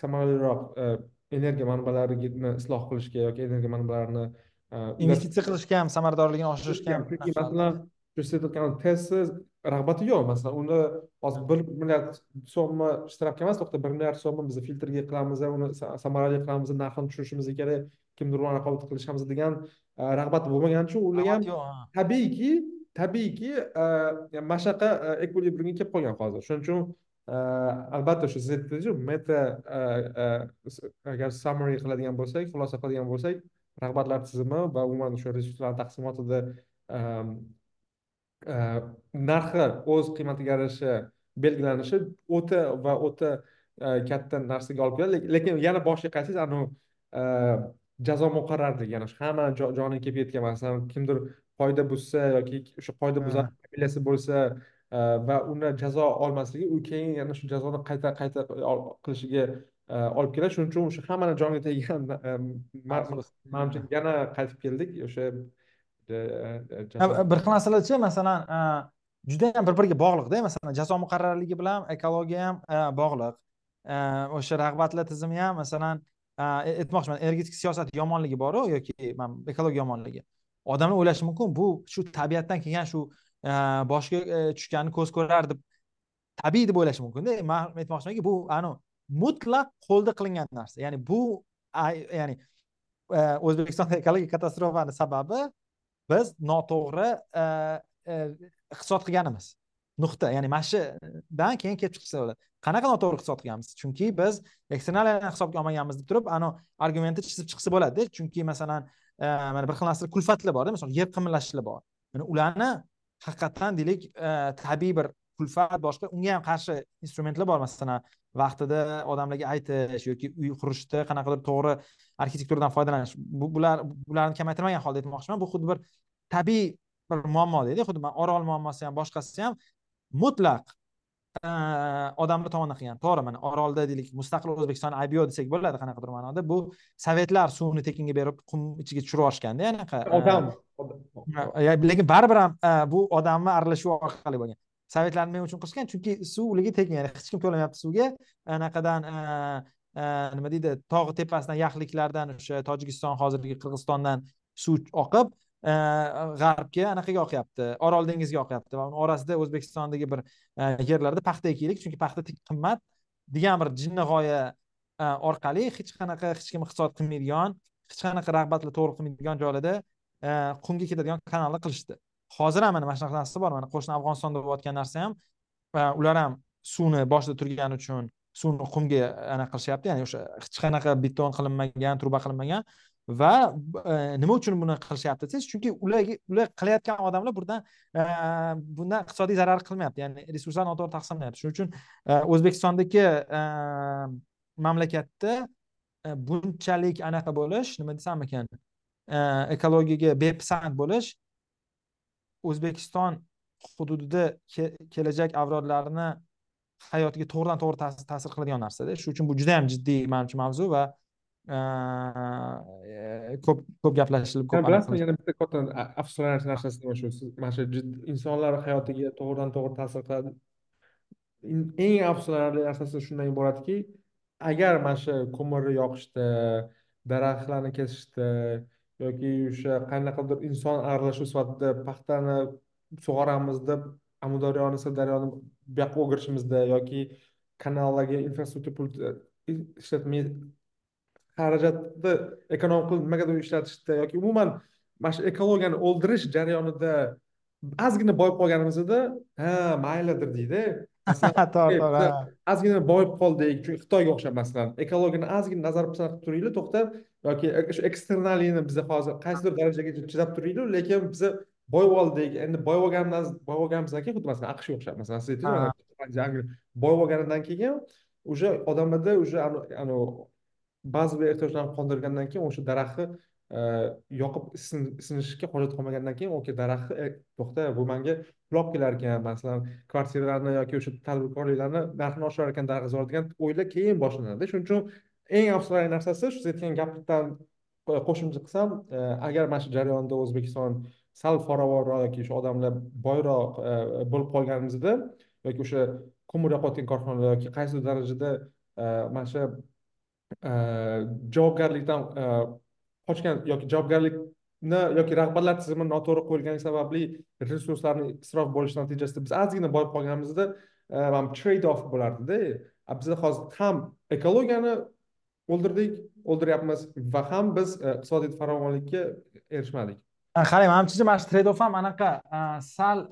S1: samaraliroq energiya manbalarini isloh qilishga yoki energiya manbalarini
S2: investitsiya qilishga ham samaradorligini oshirishga ham
S1: chunki masalan aytgan tesla rag'bati yo'q masalan uni hozir bir milliard so'mmi shtrafka emas to'xta bir milliard so'mni biz filtrga qilamiz uni samarali qilamiz narxini tushirishimiz kerak kimdir uni raqobat qilishamiz degan rag'bati bo'lmagani uchun ular ham tabiiyki tabiiyki mana shunaqa ekvilibriumga kelib qolgan hozir shuning uchun albatta aytdingizu meta agar summary qiladigan bo'lsak xulosa qiladigan bo'lsak rag'batlar tizimi va umuman o'sha resurslar taqsimotida narxi o'z qiymatiga yarasha belgilanishi o'ta va o'ta katta narsaga olib keladi. Lekin yana boshiga qaytsangiz anavi jazo muqarrarligi yana shu hamma joniga kelib yetgan masalan kimdir qoida buzsa yoki o'sha qoida buzar familiyasi bo'lsa va uni jazo olmasligi u keyin yana shu jazoni qayta qayta qilishiga olib keladi shuning uchun o'sha hammani joniga teggan manimcha yana qaytib keldik o'sha
S2: bir xil narsalarchi masalan judayam bir biriga bog'liqda masalan jazo muqarrarligi bilan ekologiya ham bog'liq. O'sha rag'batlar tizimi ham masalan aytmoqchiman energetik siyosat yomonligi boru yoki man ekologiya yomonligi. Odamlar o'ylashi mumkin bu shu tabiatdan kelgan shu boshga tushganni ko'z ko'rar deb tabiiy deb o'ylashi mumkinda man aytmoqchimanki bu anavi mutlaq qo'lda qilingan narsa. Ya'ni bu ya'ni e, o'zbekistonda ekologik katastrofani sababi biz noto'g'ri e, e, iqtisod qilganimiz. Nuqta ya'ni mana shudan keyin kelib chiqsa bo'ladi. Qanaqa noto'g'ri iqtisod qilganmiz? Chunki biz eksternaliyani hisobga olmaganmiz deb turib anavi argumentni chizib chiqsa bo'ladida chunki masalan mana bir xil narsa kulfatlar borda. Masalan yer qimirlashlar bor. Mana ularni haqiqatdan deylik tabiiy bir kulfat boshqa unga ham qarshi instrumentlar bor. Masalan vaqtida odamlarga aytish yoki uy qurishda qanaqadir to'g'ri arxitekturadan foydalanish bular bularni kamaytirmagan holda aytmoqchiman. Bu xuddi bir tabiiy bir muammo deydi xuddi orol muammosi ham boshqasi ham mutlaq odamlar tomonidan qilgan. To'g'ri mana orolda deylik mustaqil o'zbekiston ibo desak bo'ladi qanaqadir ma'noda. Bu sovetlar suvni tekinga berib qum ichiga tushirib yuborishganda anaqa
S1: odam.
S2: lekin baribir ham bu odamni aralashuvi orqali bo'lgan sovetlarni men uchun qilishgan chunki suvligi tekin ya'ni hech kim to'lamayapti suvga. Anaqadan e, e, nima deydi tog' tepasidan yaxliklardan o'sha tojikiston hozirgi qirg'izistondan suv oqib e, g'arbga anaqaga oqyapti. Orol dengiziga oqyapti va uni orasida o'zbekistondagi bir yerlarda paxta ekaylik chunki paxta qimmat. Degan bir jinni g'oya orqali hech qanaqa hech kim iqtisod qilmaydigan hech qanaqa rag'batlar to'g'ri qilmaydigan joylarda qumga ketadigan kanalni qilishdi. Hozir ham mana mana shunaqa narsa bor. Mana qo'shni afg'onistonda bo'layotgan narsa ham ular ham suvni boshida turgani uchun suvni qumga anaqa qilishyapti. Ya'ni o'sha hech qanaqa beton qilinmagan truba qilinmagan va e, nima uchun buni qilishyapti desangiz chunki ularga ular qilayotgan odamlar bundan e, bundan iqtisodiy zarar qilmayapti. Ya'ni resurslar noto'g'ri taqsimlayapti. Shuning uchun e, o'zbekistondagi mamlakatda bunchalik anaqa bo'lish nima desam ekan ekologiyaga bepisand bo'lish o'zbekiston hududida kelajak avlodlarni hayotiga to'g'ridan to'g'ri ta'sir qiladigan narsada. Shuning uchun bu juda yam jiddiy manimcha mavzu va ko'p ko'p gaplashilib ko'p
S1: bilasizmi yana bitta katta afsuslanarli narsasi nima shu mana shu insonlar hayotiga to'g'ridan to'g'ri ta'sir qiladi. Eng afsuslanarli narsasi shundan iboratki agar mana shu ko'mirni yoqishda daraxtlarni kesishda yoki o'sha qanaqadir inson aralashuvi sifatida paxtani sug'oramiz deb amudaryoni sirdaryoni bu yoqqa o'girishimizda yoki kanallarga infrastruktura e, ishlatmay xarajatni ekonom qilib nimagadir ishlatishda yoki umuman mana shu ekologiyani o'ldirish jarayonida ozgina boyib qolganimizda ha maylidir deydi.
S2: To'g'ri to'g'ri
S1: ozgina boyib qoldik chunki xitoyga o'xshab masalan ekologiyani ozgina nazar pisand qilib turinglar to'xtab yoki shu eksternaliyni biza hozir qaysidir darajagacha chidab turaylik lekin biza boyib oldik endi boyib olganimizdan boyib olganimizdan keyin xuddi masalan aqshga o'xshab masalan siz aytdingiz boyib olganidan keyin уже odamlarda уже anavi ba'zi bir ehtiyojlarni qondirgandan keyin o'sha daraxtni Э, yoqib isinishga hojat qolmagandan keyin okey daraxtni e, to'xta bu manga qulab kelar ekan masalan kvartiralarni yoki o'sha tadbirkorliklarni narxini oshirar ekan darg'azor degan o'ylar keyin boshlanadi. Shuning uchun eng afsuslanarli narsasi siz aytgan gapdan e, qo'shimcha qilsam e, agar mana shu jarayonda o'zbekiston sal farovonroq yoki o'sha odamlar boyroq bo'lib qolganimizda yoki o'sha ko'mir yoqayotgan korxonalar yoki qaysidir darajada mana shu javobgarlikdan qochgan yoki javobgarlikni yoki rahbarlar tizimini noto'g'ri qo'yilgani sababli resurslarni isrof bo'lishi natijasida biz ozgina boyib qolganimizda e, trade off bo'lardida. Biz hozir ham ekologiyani o'ldirdik o'ldiryapmiz va ham biz e, iqtisodiy farovonlikka erishmadik.
S2: Qarang manimcha mana shu trade off ham anaqa e, sal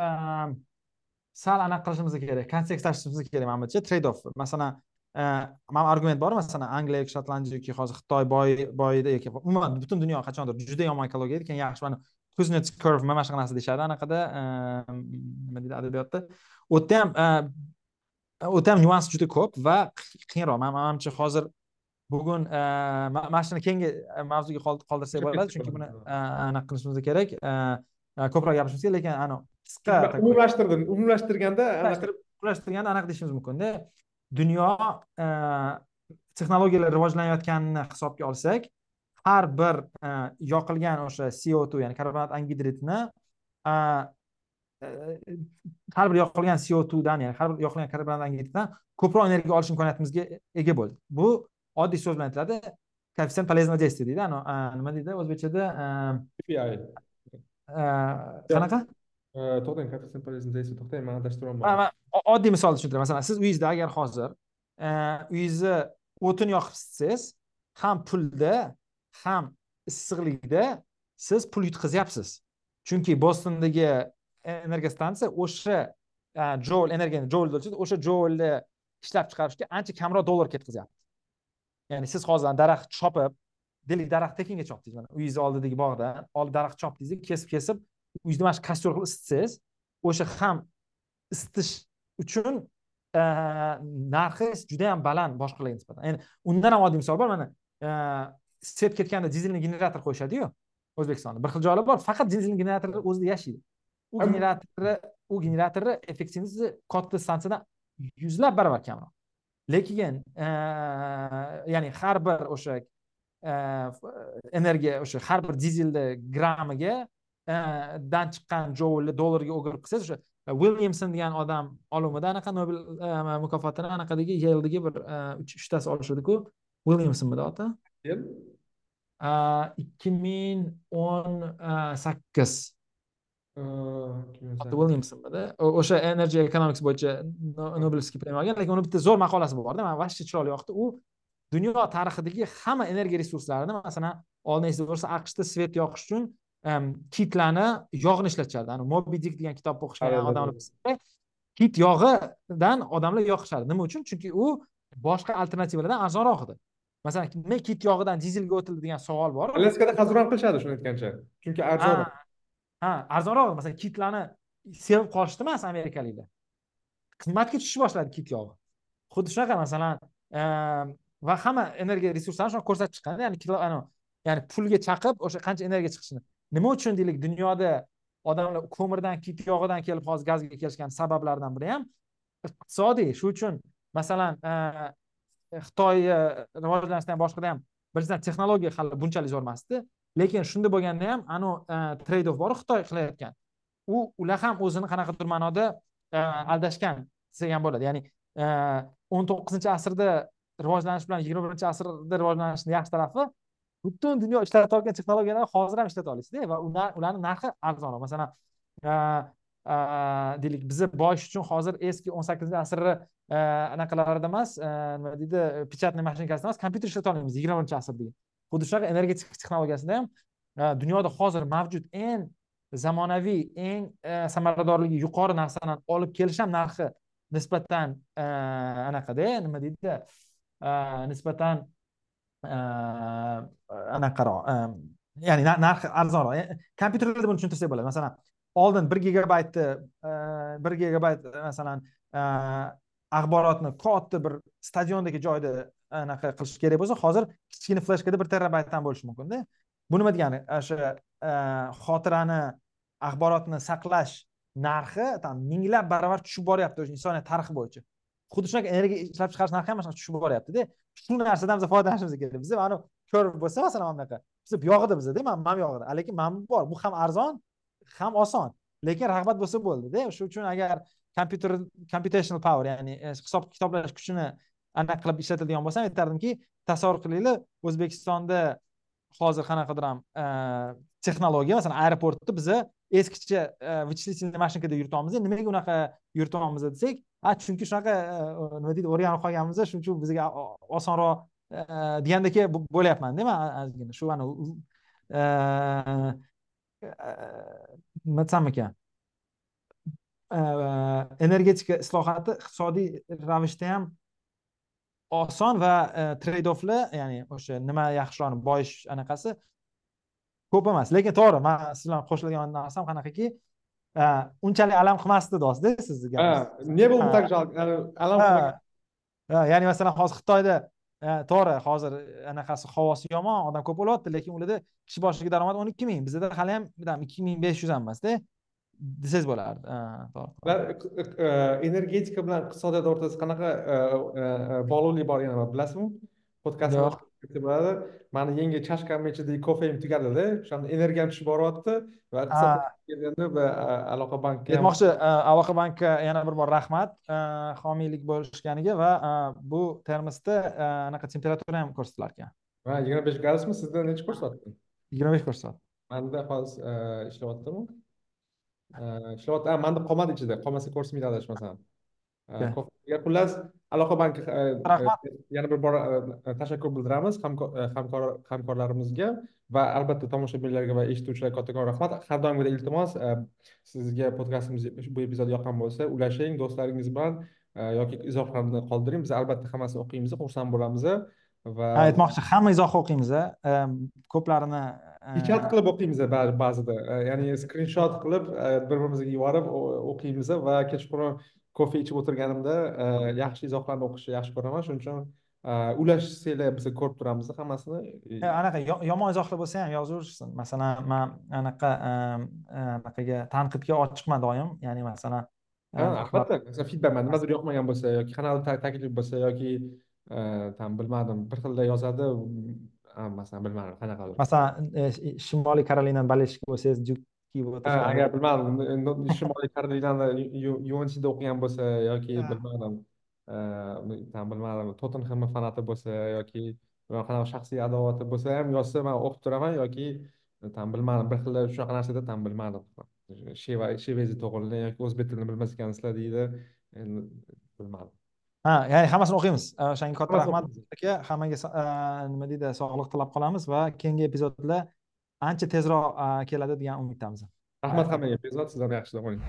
S2: sal anaqa qilishimiz kerak kontekstlashtirishimiz kerak manimcha trade off masalan mana argument bor masalan angliya yoki shotlandiya yoki hozir xitoy boy boyida yoki umuman butun dunyo qachondir juda yomon ekologiya keyin yaxshi mana kuznets curve mana shunaqa narsa deyishadi anaqada nima deydi adabiyotda u yerda ham u yerda ham nyuans juda ko'p va qiyinroq manimcha hozir bugun mana shuni keyingi mavzuga qoldirsak bo'ladi chunki buni anaqa qilishimiz kerak ko'proq gapirishimiz kerak lekin anavi qisqa
S1: umumlashtirdim umumlashtirganda
S2: umumlashtirganda anaqa deyishimiz mumkinda dunyo e, texnologiyalar rivojlanayotganini hisobga olsak har bir e, yoqilgan o'sha co2 ya'ni karbonat angidridni e, har bir yoqilgan co dan ya'ni har bir yoqilgan karbon angidriddan ko'proq energiya olish imkoniyatimizga ega bo'ldik bu oddiy so'z bilan aytiladi. Koeffitsient полезного действия deydi. Nima deydi o'zbekchada? Qanaqa
S1: to'xtang полезного действия to'xtang man adashtiryapman
S2: oddiy misolni tushuntiraman masalan siz uyingizda agar hozir uyingizni o'tin yoqib isitsangiz ham pulda ham issiqlikda siz pul yutqazyapsiz chunki bostondagi energiya stansiya o'sha joul energiyani joulda o'lchaydi o'sha joulni ishlab chiqarishga ancha kamroq dollar ketkazyapti ya'ni siz hozir daraxt chopib deylik daraxt tekinga chopdingiz mana uyingizni oldidagi bog'dan olib daraxt chopdingiz kesib kesib uyingizni mana shu kostyor qilib isitsangiz o'sha ham isitish uchun narxi juda yam baland boshqalarga nisbatan. Endi undan ham oddiy misol bor. Mana svet ketganda dizelniy generator qo'yishadiyu o'zbekistonda. Bir xil joylar bor faqat dizelniy generatorlar o'zida yashaydi. U generatorni u generatorni effektivности katta stansiyadan yuzlab barobar kamroq. Lekin ya'ni har bir o'sha energiya o'sha har bir dizelni grammiga dan chiqqan joulni dollarga o'girib qilsangiz o'sha williamson degan odam olimida anaqa nobel mukofotini anaqadagi yeldagi bir uchtasi olishadiku williamsonmidi oti ikki ming o'n sakkiz williamsonmidi o'sha energy economics bo'yicha nobelskiy premiya olgan lekin uni bitta zo'r maqolasi borda man вообще chiroyli yoqdi u dunyo tarixidagi hamma energiya resurslarini masalan oldin esingizda bo'lsa aqshda svet yoqish uchun kitlarni yog'ini ishlatishardi ani mobi dik degan kitobni o'qishgan odamlar kit yog'idan odamlar yoqishadi. Nima uchun? Chunki u boshqa alternativalardan arzonroq edi. Masalan nima kit yog'idan dizelga o'tildi degan savol bor.
S1: Alyaskada hozir ham qilishadi shuni aytgancha. Chunki arzon.
S2: ha arzonroq masalan kitlarni sevib qolishdi emas amerikaliklar. Qimmatga tushishni boshladi kit yog'i. Xuddi shunaqa masalan va hamma energiya resurslarini shunaqa ko'rsatib chiqqan ya'ni ya'ni pulga chaqib o'sha qancha energiya chiqishini nima uchun deylik dunyoda odamlar ko'mirdan kit yog'idan kelib hozir gazga kelishgan sabablardan biri ham iqtisodiy. Shu uchun masalan e, xitoy e, rivojlanishidan boshqada ham birinchidan texnologiya hali bunchalik zo'r emasdi. Lekin shunda bo'lganda ham anavi e, trade off bor xitoy qilayotgan. U ular ham o'zini qanaqadir ma'noda aldashgan desak ham bo'ladi. Ya'ni o'n to'qqizinchi asrda rivojlanish bilan yigirma birinchi asrda rivojlanishni yaxshi tarafi butun dunyo ishlatayotgan texnologiyalarni hozir ham ishlata olasizda va ularni narxi arzonroq masalan e, e, deylik bizni boyish uchun hozir eski o'n sakkizinchi asrni e, anaqalarida emas nima deydi печатный mashinkasida emas kompyuter ishlata olmaymiz yigirma birinchi asrdagi xuddi shunaqa energetik texnologiyasida ham dunyoda hozir mavjud eng zamonaviy eng samaradorligi yuqori narsani olib kelish ham narxi nisbatan anaqada nima deydi nisbatan anaqaroq ya'ni narxi arzonroq kompyuterlarda buni tushuntirsak bo'ladi masalan oldin bir gigabaytni bir gigabayt masalan axborotni katta bir stadiondagi joyda anaqa qilish kerak bo'lsa hozir kichkina fleshkada bir terabaytdan bo'lishi mumkinda bu nima degani o'sha xotirani axborotni saqlash narxi там minglab baravar tushib boryapti o'sha insoniyat tarixi bo'yicha xuddi shunaqa energiya ishlab chiqarish narxi ham mana shunaqa tushib boryaptida. Shu narsadan biz foydalanishimiz kerak. Biza mana ko'r bo'lsa masalan mana bunaqa. Biza buyog'ida bizada mana mana bu yog'ida. Lekin mana bu bor. Bu ham arzon ham oson. Lekin rag'bat bo'lsa bo'ldida. Shuning uchun agar kompyuter computational power ya'ni e, hisob kitoblash kuchini anaqa qilib ishlatadigan bo'lsam aytardimki tasavvur qilinglar o'zbekistonda hozir qanaqadir ham e, texnologiya masalan aeroportda biza eskicha e, вычислительный mashinkada yuritamiz nimaga unaqa yuritamiz desak a chunki shunaqa e, nima deydi o'rganib qolganmiz shuning uchun bizga osonroq e, degandek bo'lyapmanda man ozgina shu e, nima desam ekan? Energetika islohoti iqtisodiy ravishda ham oson va trade offlar ya'ni o'sha nima yaxshiroq boyish anaqasi ko'p emas. Lekin to'g'ri man siz bilan qo'shiladigan narsam qanaqaki unchalik alam qilmasdi dostda sizni
S1: не было так жалко alam
S2: ya'ni masalan hozir xitoyda to'g'ri hozir anaqasi havosi yomon odam ko'p bo'lyapti lekin ularda kishi boshiga daromad o'n ikki ming bizada hali ham ikki ming besh yuz ham emasda desangiz bo'lardi.
S1: To'g'ri energetika bilan iqtisodiyot o'rtasida qanaqa bog'liqlik bor yana bilasizmi? Podkast bo'ladi mani yangi chashkamni ichidagi kofeim tugadida o'shanda energiyam tushib boryapti va va aloqa bankka ham
S2: aytmoqchi aloqa bankka yana bir bor rahmat homiylik bo'lishganiga va bu termosda anaqa temperatura ham ko'rsatilar ekan
S1: ha yigirma besh gradusmi? Sizda necha ko'rsatyapti
S2: yigirma besh ko'rsatyapti
S1: manda hozir ishlayaptimi? Ishlayapti manda qolmadi ichida qolmasa ko'rsatmaydi adashmasam. Xullas aloqa banki
S2: Rahmat.
S1: yana bir bor tashakkur bildiramiz hamkor hamkor hamkorlarimizga va albatta tomoshabinlarga va eshituvchilarga kattakon rahmat har doimgidek iltimos sizga podkastimiz bu epizod yoqqan bo'lsa ulashing do'stlaringiz bilan yoki izohlarni qoldiring biz albatta hammasini o'qiymiz xursand bo'lamiz va
S2: aytmoqchi hamma izohni o'qiymiz ko'plarini
S1: pechat qilib o'qiymiz ba'zi- ba'zida ya'ni skrinshot qilib bir birimizga yuborib o'qiymiz va kechqurun kofe ichib o'tirganimda yaxshi izohlarni o'qishni yaxshi ko'raman. Shuning uchun ulashsanglar biz ko'rib turamiz hammasini.
S2: E, anaqa yo- yomon izohlar bo'lsa ham yozaverishsin masalan man anaqa anaqaga tanqidga ochiqman doim. Ya'ni masalan
S1: albatta. Masalan feedback nimadir yoqmagan bo'lsa yoki kanal ta- taklif bo'lsa yoki там bilmadim bir xilda yozadi masalan bilmadim qanaqadir.
S2: Masalan e, shimoliy karolinani bolельщик bo'lsangiz o'tirish
S1: agar bilmadim shimoliy karolinani UNCda o'qigan bo'lsa yoki bilmadim там bilmadim tottenhemni fanati bo'lsa yoki qanaqa shaxsiy adovati bo'lsa ham yozsa man o'qib turaman yoki там bilmadim bir xilda shunaqa narsada там bilmadim sheva shevezi to'g'rini yoki o'zbek tilini bilmas ekansizlar deydi endi bilmadim
S2: ha ya'ni hammasini o'qiymiz o'shanga katta rahmat aka hammaga nima deydi sog'liq tilab qolamiz va? Keyingi epizodlar ancha tezroq keladi degan umiddamiz.
S1: Rahmat hammaga epizod sizlar yaxshi dam oling